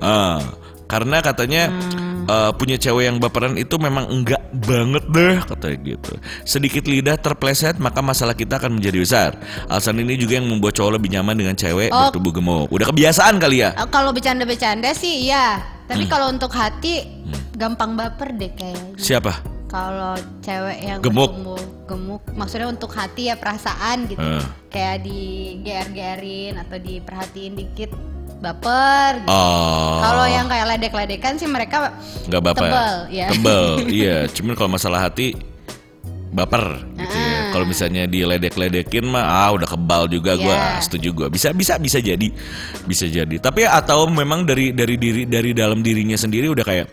B: Hmm,
A: Ah, karena katanya eh, punya cewek yang baperan itu memang enggak banget deh katanya gitu. Sedikit lidah terpleset maka masalah kita akan menjadi besar. Alasan ini juga yang membuat cowok lebih nyaman dengan cewek
B: Oh.
A: bertubuh gemuk. Udah kebiasaan kali ya.
B: eh, kalau bercanda-bercanda sih iya.
A: Hmm.
B: Tapi kalau untuk hati gampang baper deh kayaknya.
A: Siapa?
B: Kalau cewek yang
A: Gemuk.
B: bertumbuh gemuk, maksudnya untuk hati ya perasaan gitu.
A: Eh.
B: Kayak diger-gerin atau diperhatiin dikit baper. Gitu.
A: Oh.
B: Kalau yang kayak ledek-ledekan sih mereka
A: nggak baper.
B: tebel, ya.
A: Tebel, iya. Cuman kalau masalah hati baper gitu ya.
B: Ah.
A: Kalau misalnya diledek-ledekin mah ah udah kebal juga gua,
B: Iya.
A: setuju gua. Bisa bisa bisa jadi. Bisa jadi. Tapi atau memang dari dari diri dari dalam dirinya sendiri udah kayak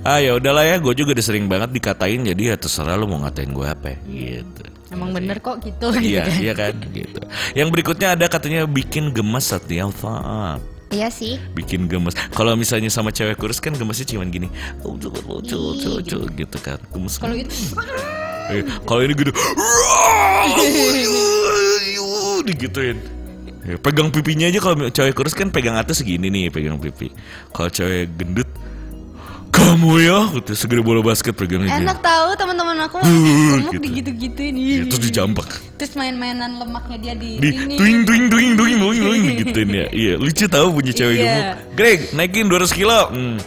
A: ah ya udahlah ya, gue juga udah sering banget dikatain jadi ya terserah lu mau ngatain gua apa gitu.
B: emang bener kok gitu gitu
A: Iya,
B: kan.
A: iya kan gitu. Yang berikutnya ada katanya bikin gemes setiap saat
B: Iya sih.
A: bikin gemes. Kalau misalnya sama cewek kurus kan gemesnya cuman gini, lucu lucu lucu lucu gitu kan. Gemes.
B: Kalau itu
A: Eh, kalau ini gitu, digituin. Ya, pegang pipinya aja kalau cewek kurus kan pegang atas segini nih, pegang pipi. Kalau cewek gendut, kamu ya, gitu, segede bola basket pegang gini.
B: enak tahu teman-teman aku gemuk
A: gitu.
B: digitu-gituin.
A: Ya, terus dijambak.
B: Terus main-mainan lemaknya dia di,
A: Di
B: ini.
A: tuing tuing tuing tuing tuing tuing digituin ya. Iya, lucu tahu punya cewek
B: Iya.
A: gemuk. Greg, naikin 200 kilo. Hmm.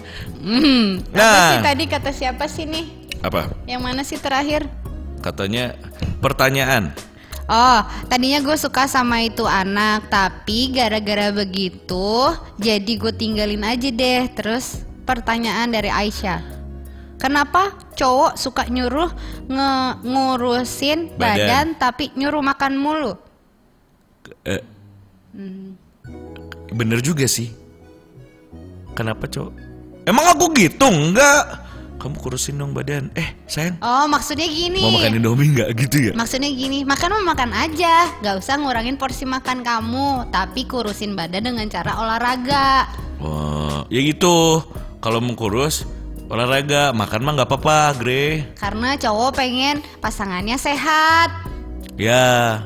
B: Apa
A: Nah.
B: sih tadi kata siapa sih nih?
A: Apa?
B: Yang mana sih terakhir?
A: Katanya pertanyaan.
B: Oh, tadinya gue suka sama itu anak, tapi gara-gara begitu, jadi gue tinggalin aja deh. Terus pertanyaan dari Aisyah, kenapa cowok suka nyuruh nge- ngurusin
A: Badan.
B: badan. tapi nyuruh makan mulu?
A: Eh, Bener juga sih. Kenapa cowok? Emang aku gitu? Enggak. Kamu kurusin dong badan. Eh sayang,
B: Oh, maksudnya gini.
A: mau makan Indomie nggak gitu ya?
B: Maksudnya gini, makan mah makan aja, gak usah ngurangin porsi makan kamu, tapi kurusin badan dengan cara olahraga.
A: Wah, ya gitu. Kalau mau kurus, olahraga, makan mah nggak apa-apa, Gre.
B: Karena cowok pengen pasangannya sehat.
A: Ya,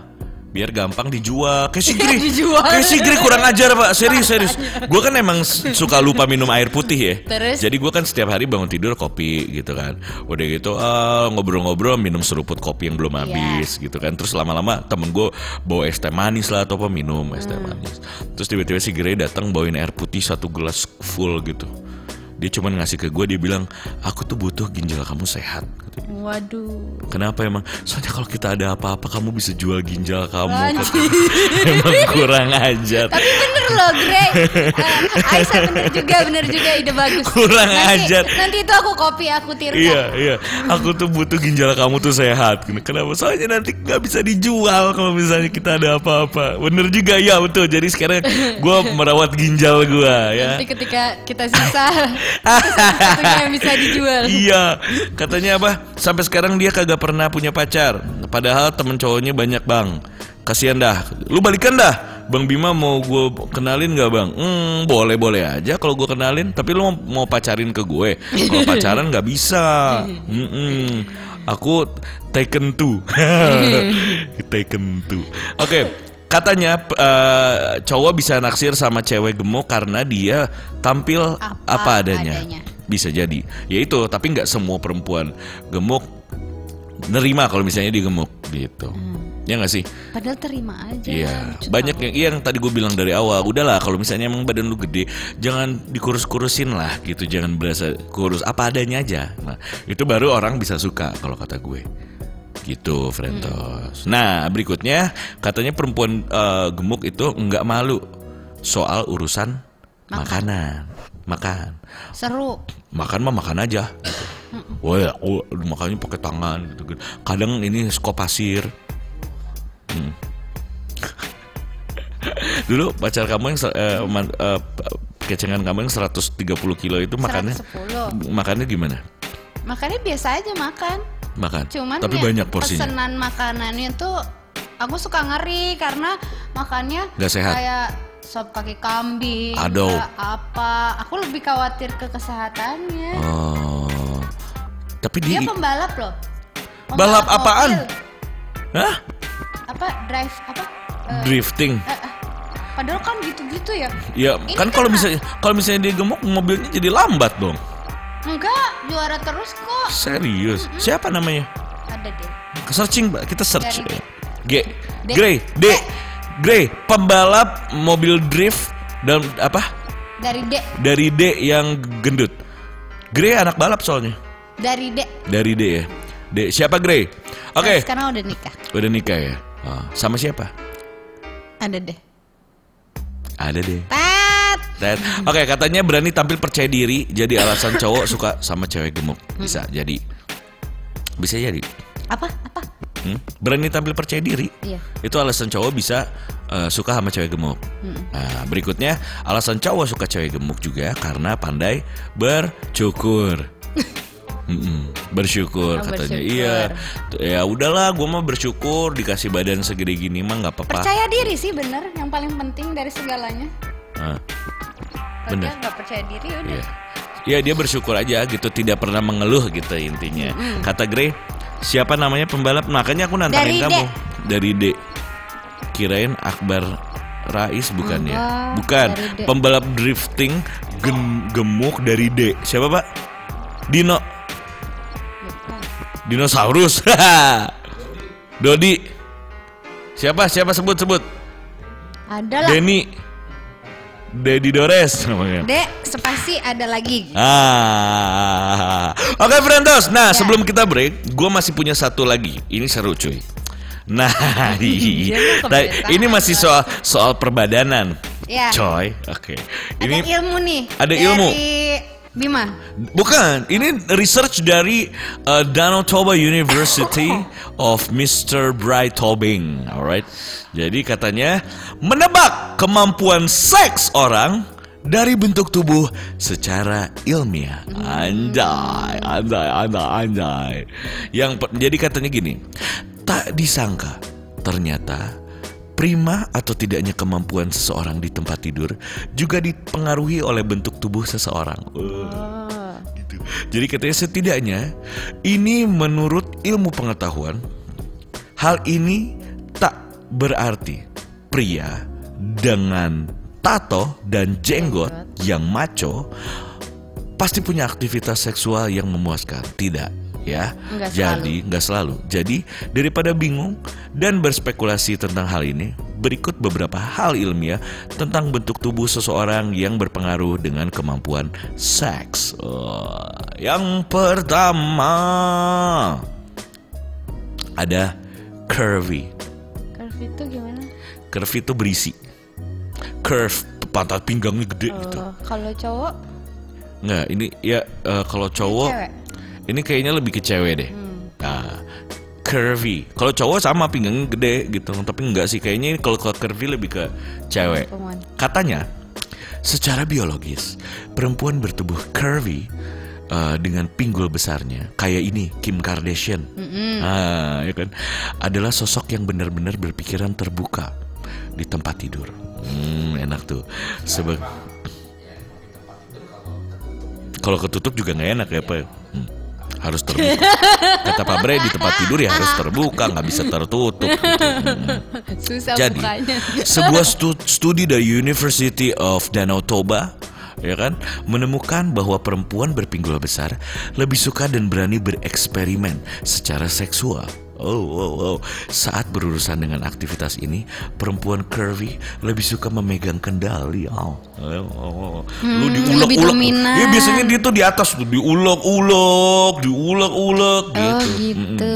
A: biar gampang dijual. Kayak si.
B: Dijual.
A: Kayak si Gre kurang ajar, Pak. Serius, serius. Gue kan emang suka lupa minum air putih ya.
B: Terus?
A: Jadi gue kan setiap hari bangun tidur kopi gitu kan. Udah gitu ah, ngobrol-ngobrol minum seruput kopi yang belum
B: Iya.
A: habis gitu kan. Terus lama-lama temen gue bawa es teh manis lah atau apa minum es teh
B: Hmm.
A: manis. Terus tiba-tiba si Gre datang bawain air putih satu gelas full gitu. Dia cuman ngasih ke gue dia bilang aku tuh butuh ginjal kamu sehat.
B: Waduh.
A: Kenapa emang? Soalnya kalau kita ada apa-apa kamu bisa jual ginjal kamu. Emang kurang ajar.
B: Tapi bener loh, Grey. Eh, Aisyah bener juga, bener juga ide bagus.
A: Kurang
B: nanti,
A: ajar.
B: Nanti itu aku kopi, aku tiru.
A: Iya iya, aku tuh butuh ginjal kamu tuh sehat. Kenapa? Soalnya nanti nggak bisa dijual kalau misalnya kita ada apa-apa. Bener juga ya betul. Jadi sekarang gue merawat ginjal gue ya.
B: Nanti ketika kita sisa, satunya yang bisa dijual.
A: Iya, katanya apa? Sampai sekarang dia kagak pernah punya pacar. Padahal temen cowoknya banyak bang. kasihan dah. Lu balikan dah. Bang Bima mau gue kenalin nggak bang? Hmm, boleh boleh aja kalau gue kenalin. Tapi lu mau, pacarin ke gue? Kalau pacaran nggak bisa. Mm-mm. Aku taken two. taken two. Oke. Katanya eh, cowok bisa naksir sama cewek gemuk karena dia tampil
B: Apa
A: apa, adanya.
B: adanya.
A: Bisa jadi. Ya itu, tapi nggak semua perempuan gemuk nerima kalau misalnya dia gemuk gitu. Ya nggak sih?
B: Padahal terima aja.
A: Iya, banyak yang iya yang tadi gue bilang dari awal. Udahlah kalau misalnya emang badan lu gede, jangan dikurus-kurusin lah gitu, jangan berasa kurus apa adanya aja. Nah, itu baru orang bisa suka kalau kata gue. Gitu, Frentos. Nah, berikutnya katanya perempuan eh, gemuk itu nggak malu soal urusan makanan. Makan.
B: Seru.
A: Makan mah makan aja gitu. Ya, oh, makannya pakai tangan gitu, gitu. Kadang ini skop pasir. Hmm. Dulu pacar kamu yang eh, man- p- kecengan kamu yang 130 kilo itu makannya
B: 110.
A: makannya gimana?
B: Makannya biasa aja makan.
A: Makan.
B: Cuman
A: Tapi
B: ya,
A: banyak porsinya.
B: Pesanan makanannya tuh aku suka ngeri karena makannya
A: Nggak sehat.
B: kayak sop kaki kambing,
A: Aduh.
B: apa. Aku lebih khawatir ke kesehatannya.
A: Oh. Tapi di
B: Dia pembalap loh.
A: Balap
B: Pembalap
A: apaan?
B: mobil.
A: Hah?
B: Apa drive apa? Eh,
A: Drifting.
B: eh, eh. Padahal kan gitu-gitu ya.
A: Ya,
B: Ini
A: kan
B: kan
A: kalau
B: mah-
A: misalnya kalau misalnya dia gemuk mobilnya jadi lambat dong.
B: Enggak, juara terus kok.
A: Serius. Siapa namanya?
B: Ada deh.
A: Searching, Mbak. Kita search. G.
B: D.
A: Grey, D. Grey, pembalap mobil drift dan apa?
B: Dari D,
A: Dari D yang gendut. Grey anak balap soalnya.
B: dari D.
A: Dari D ya. D. Siapa Grey? Oke.
B: Sekarang udah nikah.
A: Udah nikah ya? Oh, sama siapa?
B: Ada deh.
A: Ada deh.
B: Tet.
A: Oke, katanya berani tampil percaya diri jadi alasan cowok suka sama cewek gemuk. Bisa jadi. Bisa jadi.
B: Apa? Apa?
A: Hmm? Berani tampil percaya diri.
B: Iya.
A: Itu alasan cowok bisa eh, suka sama cewek gemuk. Nah, berikutnya alasan cowok suka cewek gemuk juga karena pandai bercukur. Mm-mm, bersyukur
B: Oh,
A: katanya
B: bersyukur.
A: iya ya udahlah gue mah bersyukur dikasih badan segede gini mah nggak apa-apa
B: Percaya diri sih bener, yang paling penting dari segalanya.
A: Nah,
B: Kalau
A: Bener.
B: dia nggak percaya diri udah.
A: Iya. Ya dia bersyukur aja gitu tidak pernah mengeluh gitu intinya. Kata Grey, siapa namanya pembalap? Makanya aku nantangin
B: Dari D.
A: kamu. Dari D. Kirain Akbar Rais bukan ya?
B: Enggak,
A: Bukan.
B: D.
A: Pembalap drifting gen- gemuk dari D. Siapa, Pak? Dino.
B: Bukan.
A: Dinosaurus. Dodi. Siapa? Siapa sebut sebut?
B: Ada lah.
A: Denny. Dedi Dores namanya.
B: D, spasi ada lagi.
A: Ah, oke Frentos. Nah
B: Ya.
A: sebelum kita break, gue masih punya satu lagi. Ini seru cuy. Nah,
B: Dia mau
A: nah, ini masih soal soal perbadanan,
B: Ya.
A: coy. Oke,
B: Ada
A: ini
B: ilmu nih.
A: Ada ilmu.
B: Bima.
A: bukan. Ini research dari uh, Danau Toba University of Mr. Bright Tobing, alright. Jadi katanya menebak kemampuan seks orang dari bentuk tubuh secara ilmiah. Anjay, anjay, anjay, anjay. Yang jadi katanya gini, tak disangka ternyata prima atau tidaknya kemampuan seseorang di tempat tidur juga dipengaruhi oleh bentuk tubuh seseorang. Uh, gitu. Jadi katanya setidaknya ini menurut ilmu pengetahuan hal ini tak berarti pria dengan tato dan jenggot yang maco pasti punya aktivitas seksual yang memuaskan. Tidak, ya.
B: Nggak
A: Jadi nggak selalu. Jadi daripada bingung dan berspekulasi tentang hal ini, berikut beberapa hal ilmiah tentang bentuk tubuh seseorang yang berpengaruh dengan kemampuan seks. Oh, yang pertama ada curvy.
B: Curve itu gimana?
A: Curvy itu berisi. Curve pantat pinggangnya gede gitu.
B: Oh, kalau cowok
A: Nggak, ini ya eh, kalau cowok
B: cewek.
A: Ini kayaknya lebih ke cewek deh. Nah, curvy. Kalau cowok sama pinggangnya gede gitu, tapi enggak sih kayaknya kalau kalau curvy lebih ke cewek. Katanya, secara biologis, perempuan bertubuh curvy eh, dengan pinggul besarnya, kayak ini Kim Kardashian, Ah, ya kan, adalah sosok yang benar-benar berpikiran terbuka di tempat tidur. Hmm, enak tuh. Sebe- kalau ketutup juga nggak enak ya pak. Hmm, harus terbuka. Kata Pak Bre di tempat tidur ya harus terbuka, nggak bisa tertutup. gitu. Hmm.
B: Susah
A: Jadi,
B: bukanya.
A: sebuah stu- studi dari University of Danau Toba ya kan menemukan bahwa perempuan berpinggul besar lebih suka dan berani bereksperimen secara seksual. Oh, oh, oh. Saat berurusan dengan aktivitas ini, perempuan curvy lebih suka memegang kendali. Oh, oh, oh. Lu
B: Hmm,
A: diulek-ulek.
B: lebih dominan.
A: Ya biasanya dia tuh di atas tuh diulek-ulek, diulek-ulek
B: Oh
A: gitu.
B: gitu.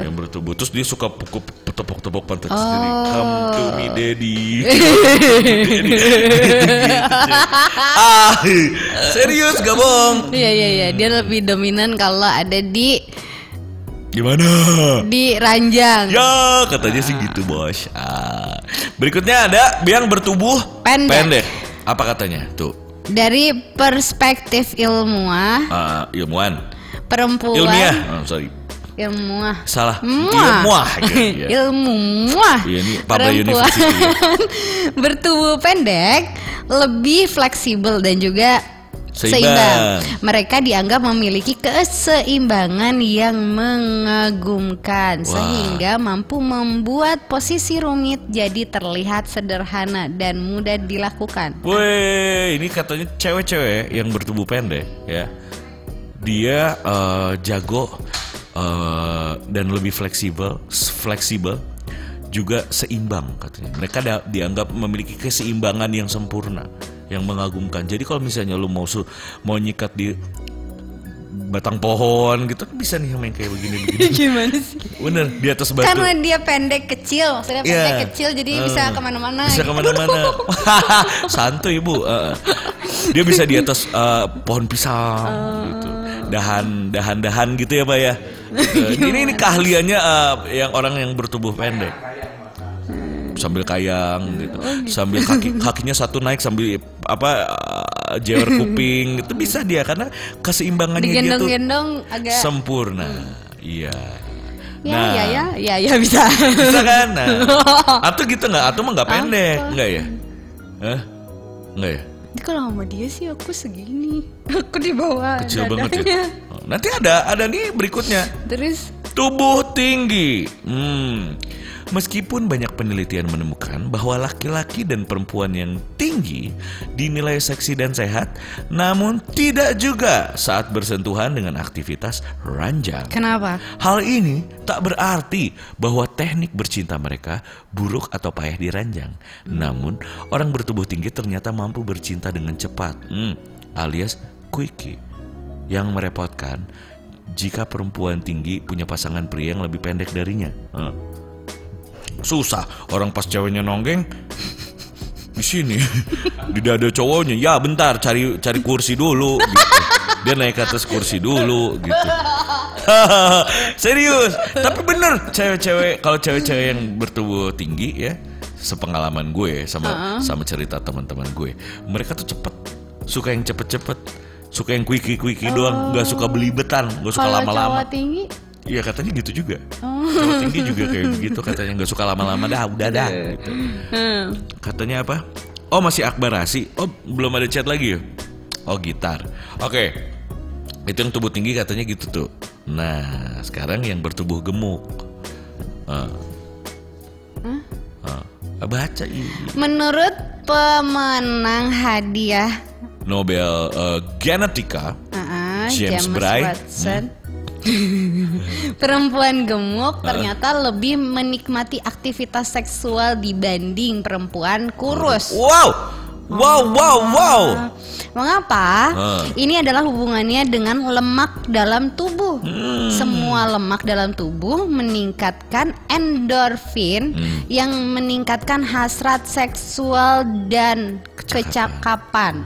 A: Yang bertubuh terus dia suka pukul tepok-tepok pantat sendiri. Come to me daddy. ah, serius gak bohong?
B: Iya iya iya, dia lebih dominan kalau ada di
A: Gimana?
B: di ranjang.
A: Ya, katanya sih gitu, Bos. Ah. Berikutnya ada yang bertubuh
B: Pendek.
A: Apa katanya? Tuh.
B: Dari perspektif ilmuah,
A: Ah, ilmuwan.
B: perempuan
A: Ilmiah. Oh, sorry.
B: ilmuah
A: Salah.
B: Muah.
A: Ilmuah. Iya.
B: ilmu muah
A: Iya, ini
B: Perempuan
A: ya.
B: bertubuh pendek lebih fleksibel dan juga
A: Seimbang.
B: seimbang. Mereka dianggap memiliki keseimbangan yang mengagumkan
A: Wah.
B: sehingga mampu membuat posisi rumit jadi terlihat sederhana dan mudah dilakukan.
A: Woi, ini katanya cewek-cewek yang bertubuh pendek ya. Dia eh, jago eh, dan lebih fleksibel, fleksibel juga seimbang katanya. Mereka dianggap memiliki keseimbangan yang sempurna, yang mengagumkan. Jadi kalau misalnya lu mau su- mau nyikat di batang pohon gitu bisa nih main kayak begini-begini.
B: Gimana sih?
A: Bener di atas batu.
B: Karena dia pendek kecil, maksudnya
A: Iya.
B: pendek kecil jadi bisa
A: Eh,
B: ke mana-mana.
A: Bisa
B: gitu.
A: ke mana-mana. Santuy ibu. Eh, dia bisa di atas eh, pohon pisang gitu. Dahan, dahan-dahan gitu ya pak ya. Eh, ini ini keahliannya eh, yang orang yang bertubuh pendek. Sambil kayang gitu, sambil kaki kakinya satu naik sambil apa eh, jewer kuping gitu bisa dia karena keseimbangannya dia tuh
B: agak
A: sempurna. Iya.
B: ya
A: Nah.
B: ya ya ya ya bisa.
A: Bisa kan? Nah. Atau gitu nggak? Atau mah nggak pendek, nggak ya? Hah? Nggak ya?
B: Ini kalau sama dia sih aku segini. Aku di bawah
A: Kecil banget ya.
B: dadanya.
A: Oh, Nanti ada, ada nih berikutnya.
B: Terus
A: Tubuh tinggi. Hmm. Meskipun banyak penelitian menemukan bahwa laki-laki dan perempuan yang tinggi dinilai seksi dan sehat, namun tidak juga saat bersentuhan dengan aktivitas ranjang.
B: kenapa?
A: Hal ini tak berarti bahwa teknik bercinta mereka buruk atau payah diranjang. Namun, orang bertubuh tinggi ternyata mampu bercinta dengan cepat, hmm, alias quickie. Yang merepotkan jika perempuan tinggi punya pasangan pria yang lebih pendek darinya. Hmm. Susah, orang pas ceweknya nonggeng di sini. Di dada cowoknya. Ya bentar cari cari kursi dulu gitu. dia naik ke atas kursi dulu gitu. Serius. Tapi bener cewek-cewek kalau cewek-cewek yang bertubuh tinggi ya sepengalaman gue sama sama cerita teman-teman gue mereka tuh cepet. Suka yang cepet-cepet suka yang quickie-quickie doang. Nggak suka belibetan nggak suka lama-lama.
B: tinggi
A: Iya katanya gitu juga Cowok tinggi juga kayak begitu katanya nggak suka lama-lama dah udah dah gitu.
B: hmm.
A: Katanya apa? Oh masih akbarasi. Oh belum ada chat lagi ya? Oh gitar. Oke. Itu yang tubuh tinggi katanya gitu tuh. Nah sekarang yang bertubuh gemuk. Ah. Ah. Baca ini.
B: Menurut pemenang hadiah
A: Nobel eh, Genetika.
B: uh-uh,
A: James Bray.
B: Watson Perempuan gemuk ternyata lebih menikmati aktivitas seksual dibanding perempuan kurus.
A: Wow, wow, wow, wow.
B: Mengapa?
A: Ah.
B: Ini adalah hubungannya dengan lemak dalam tubuh.
A: Hmm.
B: Semua lemak dalam tubuh meningkatkan endorfin
A: Hmm.
B: yang meningkatkan hasrat seksual dan kecakapan.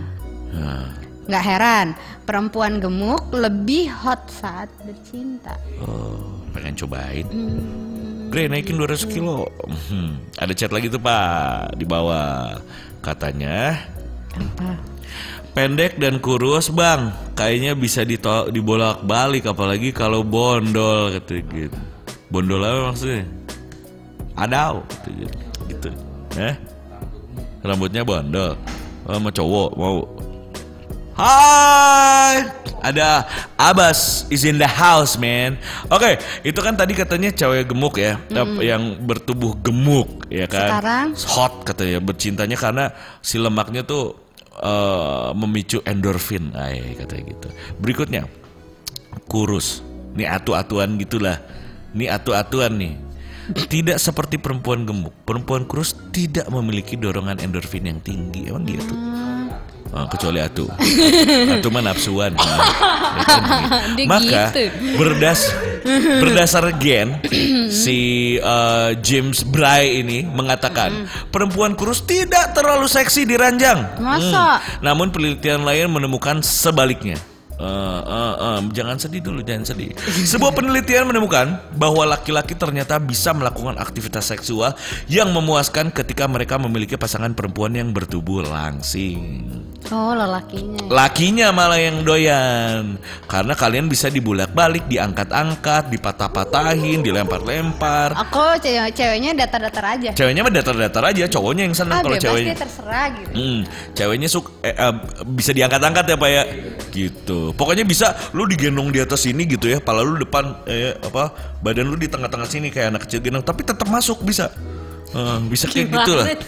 A: Nah,
B: Nggak heran, perempuan gemuk lebih hot saat bercinta.
A: oh, pengen cobain. Bre naikin 200 kilo. Hmm, ada chat lagi tuh pak di bawah. Katanya
B: Apa?
A: Pendek dan kurus bang, kayaknya bisa dito- dibolak balik apalagi kalau bondol kata gitu. Bondol apa maksudnya? Adau gitu. gitu. Eh? Rambutnya bondol. Oh, sama cowok mau. Hai, ada Abbas is in the house, man. Oke, itu kan tadi katanya cewek gemuk ya, yang bertubuh gemuk, ya kan?
B: Sekarang?
A: hot katanya bercintanya karena si lemaknya tuh eh, memicu endorfin, ay katanya gitu. Berikutnya kurus, nih atu-atuan gitulah, nih atu-atuan nih. Tidak seperti perempuan gemuk, perempuan kurus tidak memiliki dorongan endorfin yang tinggi, emang gitu. Oh, kecuali atu, atu mah nafsuan. Nah, ya kan gitu.
B: Dia
A: Maka
B: gitu.
A: berdas berdasar gen si uh, James Bray ini mengatakan perempuan kurus tidak terlalu seksi di ranjang.
B: Masa?
A: Namun penelitian lain menemukan sebaliknya. Eh, eh, eh, jangan sedih dulu, jangan sedih. Sebuah penelitian menemukan bahwa laki-laki ternyata bisa melakukan aktivitas seksual yang memuaskan ketika mereka memiliki pasangan perempuan yang bertubuh langsing.
B: Oh lelakinya.
A: Lakinya malah yang doyan Karena kalian bisa dibulak-balik Diangkat-angkat, dipatah-patahin, dilempar-lempar
B: Aku cewek ceweknya datar-datar aja.
A: Ceweknya mah datar-datar aja Cowoknya yang senang
B: Ah
A: kalau ceweknya
B: terserah gitu.
A: Hmm, ceweknya suka eh, eh, bisa diangkat-angkat ya pak ya, gitu. Pokoknya bisa, lu digendong di atas sini gitu ya, pala lu depan, eh, apa, badan lu di tengah-tengah sini kayak anak kecil gendong, tapi tetap masuk bisa, Eh, bisa kayak gitu lah.
B: Gimana?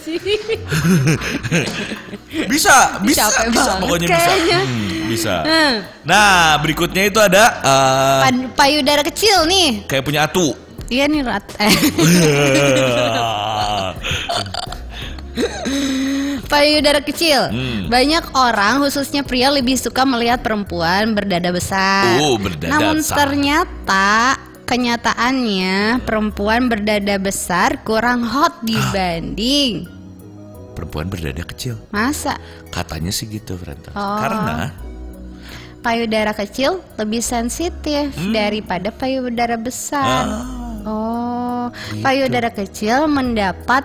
A: Bisa, bisa,
B: Capek
A: bisa,
B: banget
A: pokoknya
B: kayaknya.
A: bisa, Hmm, bisa. Nah, berikutnya itu ada eh,
B: Pan- payudara kecil nih.
A: kayak punya atu.
B: Iya nih rat. Eh, payudara kecil.
A: Hmm.
B: Banyak orang khususnya pria lebih suka melihat perempuan berdada besar.
A: Oh, berdada
B: Namun
A: besar.
B: ternyata kenyataannya perempuan berdada besar kurang hot dibanding
A: Perempuan berdada kecil,
B: masa
A: katanya sih gitu, Frenta.
B: Oh.
A: Karena
B: payudara kecil lebih sensitif daripada payudara besar.
A: Hmm. Ah,
B: Oh, payudara kecil mendapat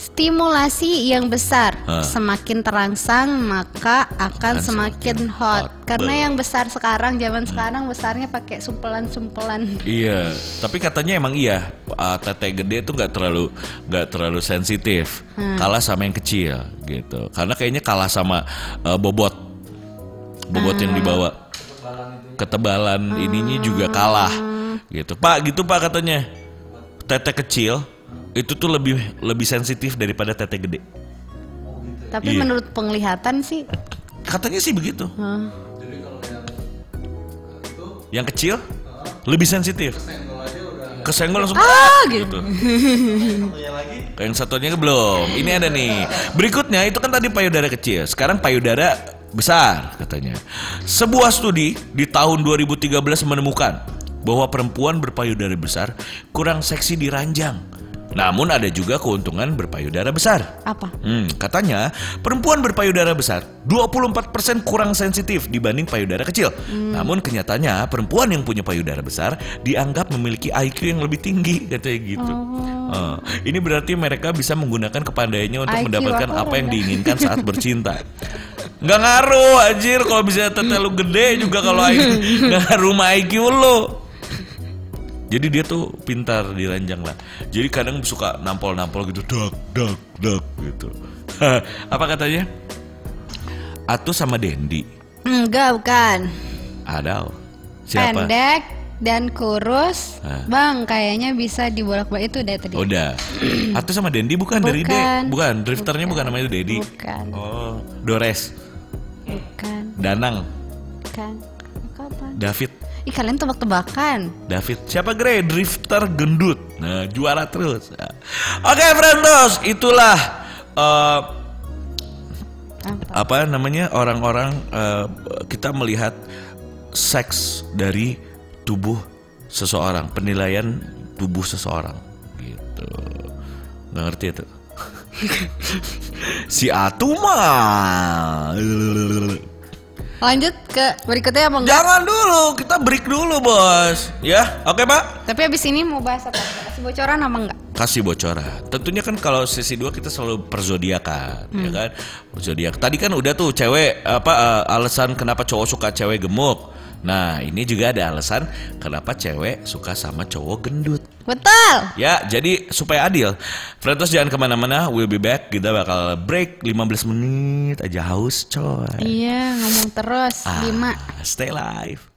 B: stimulasi yang besar.
A: Ah.
B: Semakin terangsang maka akan
A: Akan
B: semakin
A: semakin
B: hot.
A: hot.
B: Karena yang besar sekarang zaman sekarang besarnya pakai sumpelan-sumpelan.
A: Iya, tapi katanya emang iya uh, tete gede tuh nggak terlalu nggak terlalu sensitif, kalah sama yang kecil gitu. Karena kayaknya kalah sama uh, bobot, bobot yang dibawa, ketebalan ininya juga kalah gitu. Pak, gitu pak katanya tete kecil itu tuh lebih lebih sensitif daripada tete gede.
B: Tapi
A: Iya.
B: menurut penglihatan sih
A: Katanya sih begitu.
B: hmm,
A: Yang kecil lebih sensitif. Kesenggol langsung
B: ah gitu.
A: Yang satunya belum. Ini ada nih. Berikutnya itu kan tadi payudara kecil. Sekarang payudara besar katanya. Sebuah studi di tahun 2013 menemukan bahwa perempuan berpayudara besar kurang seksi di ranjang. Namun ada juga keuntungan berpayudara besar.
B: Apa?
A: Hmm, katanya perempuan berpayudara besar 24% kurang sensitif dibanding payudara kecil. Namun kenyataannya perempuan yang punya payudara besar dianggap memiliki IQ yang lebih tinggi katanya gitu. Eh, ini berarti mereka bisa menggunakan kepandaiannya untuk
B: IQ
A: mendapatkan apa yang diinginkan saat bercinta. Nggak ngaruh anjir kalau bisa tete lu gede juga kalau IQ nggak ngaruh sama IQ lu. Jadi dia tuh pintar di ranjang lah. Jadi kadang suka nampol-nampol gitu, dak, dak, dak gitu. Apa katanya? Atu sama Dendi.
B: Enggak, bukan.
A: Ada. Siapa?
B: Pendek dan kurus.
A: Ah.
B: Bang, kayaknya bisa dibolak-balik itu deh tadi.
A: Udah. Atu sama Dendi bukan, dari D.
B: Bukan.
A: Bukan, drifternya bukan namanya Dedi.
B: Bukan.
A: Oh, Dores,
B: Bukan.
A: Danang,
B: Bukan. Kapan?
A: David.
B: Ih, kalian tebak-tebakan.
A: David siapa Grey drifter gendut nah juara terus Nah. oke friendos itulah eh,
B: Apa?
A: apa namanya orang-orang eh, kita melihat seks dari tubuh seseorang penilaian tubuh seseorang gitu nggak ngerti itu si Atu mah
B: Lanjut ke berikutnya apa enggak?
A: jangan dulu kita break dulu bos ya oke pak
B: Tapi abis ini mau bahas apa? kasih bocoran apa enggak?
A: kasih bocoran. Tentunya kan kalau sesi 2 kita selalu perzodiakan, ya kan? Zodiak. Tadi kan udah tuh cewek apa eh, alasan kenapa cowok suka cewek gemuk. Nah, ini juga ada alasan kenapa cewek suka sama cowok gendut.
B: Betul.
A: Ya, jadi supaya adil. Frentos jangan ke mana-mana, we'll be back. Kita bakal break 15 menit aja haus coy.
B: Iya, ngomong terus.
A: Ah,
B: Lima.
A: Stay live.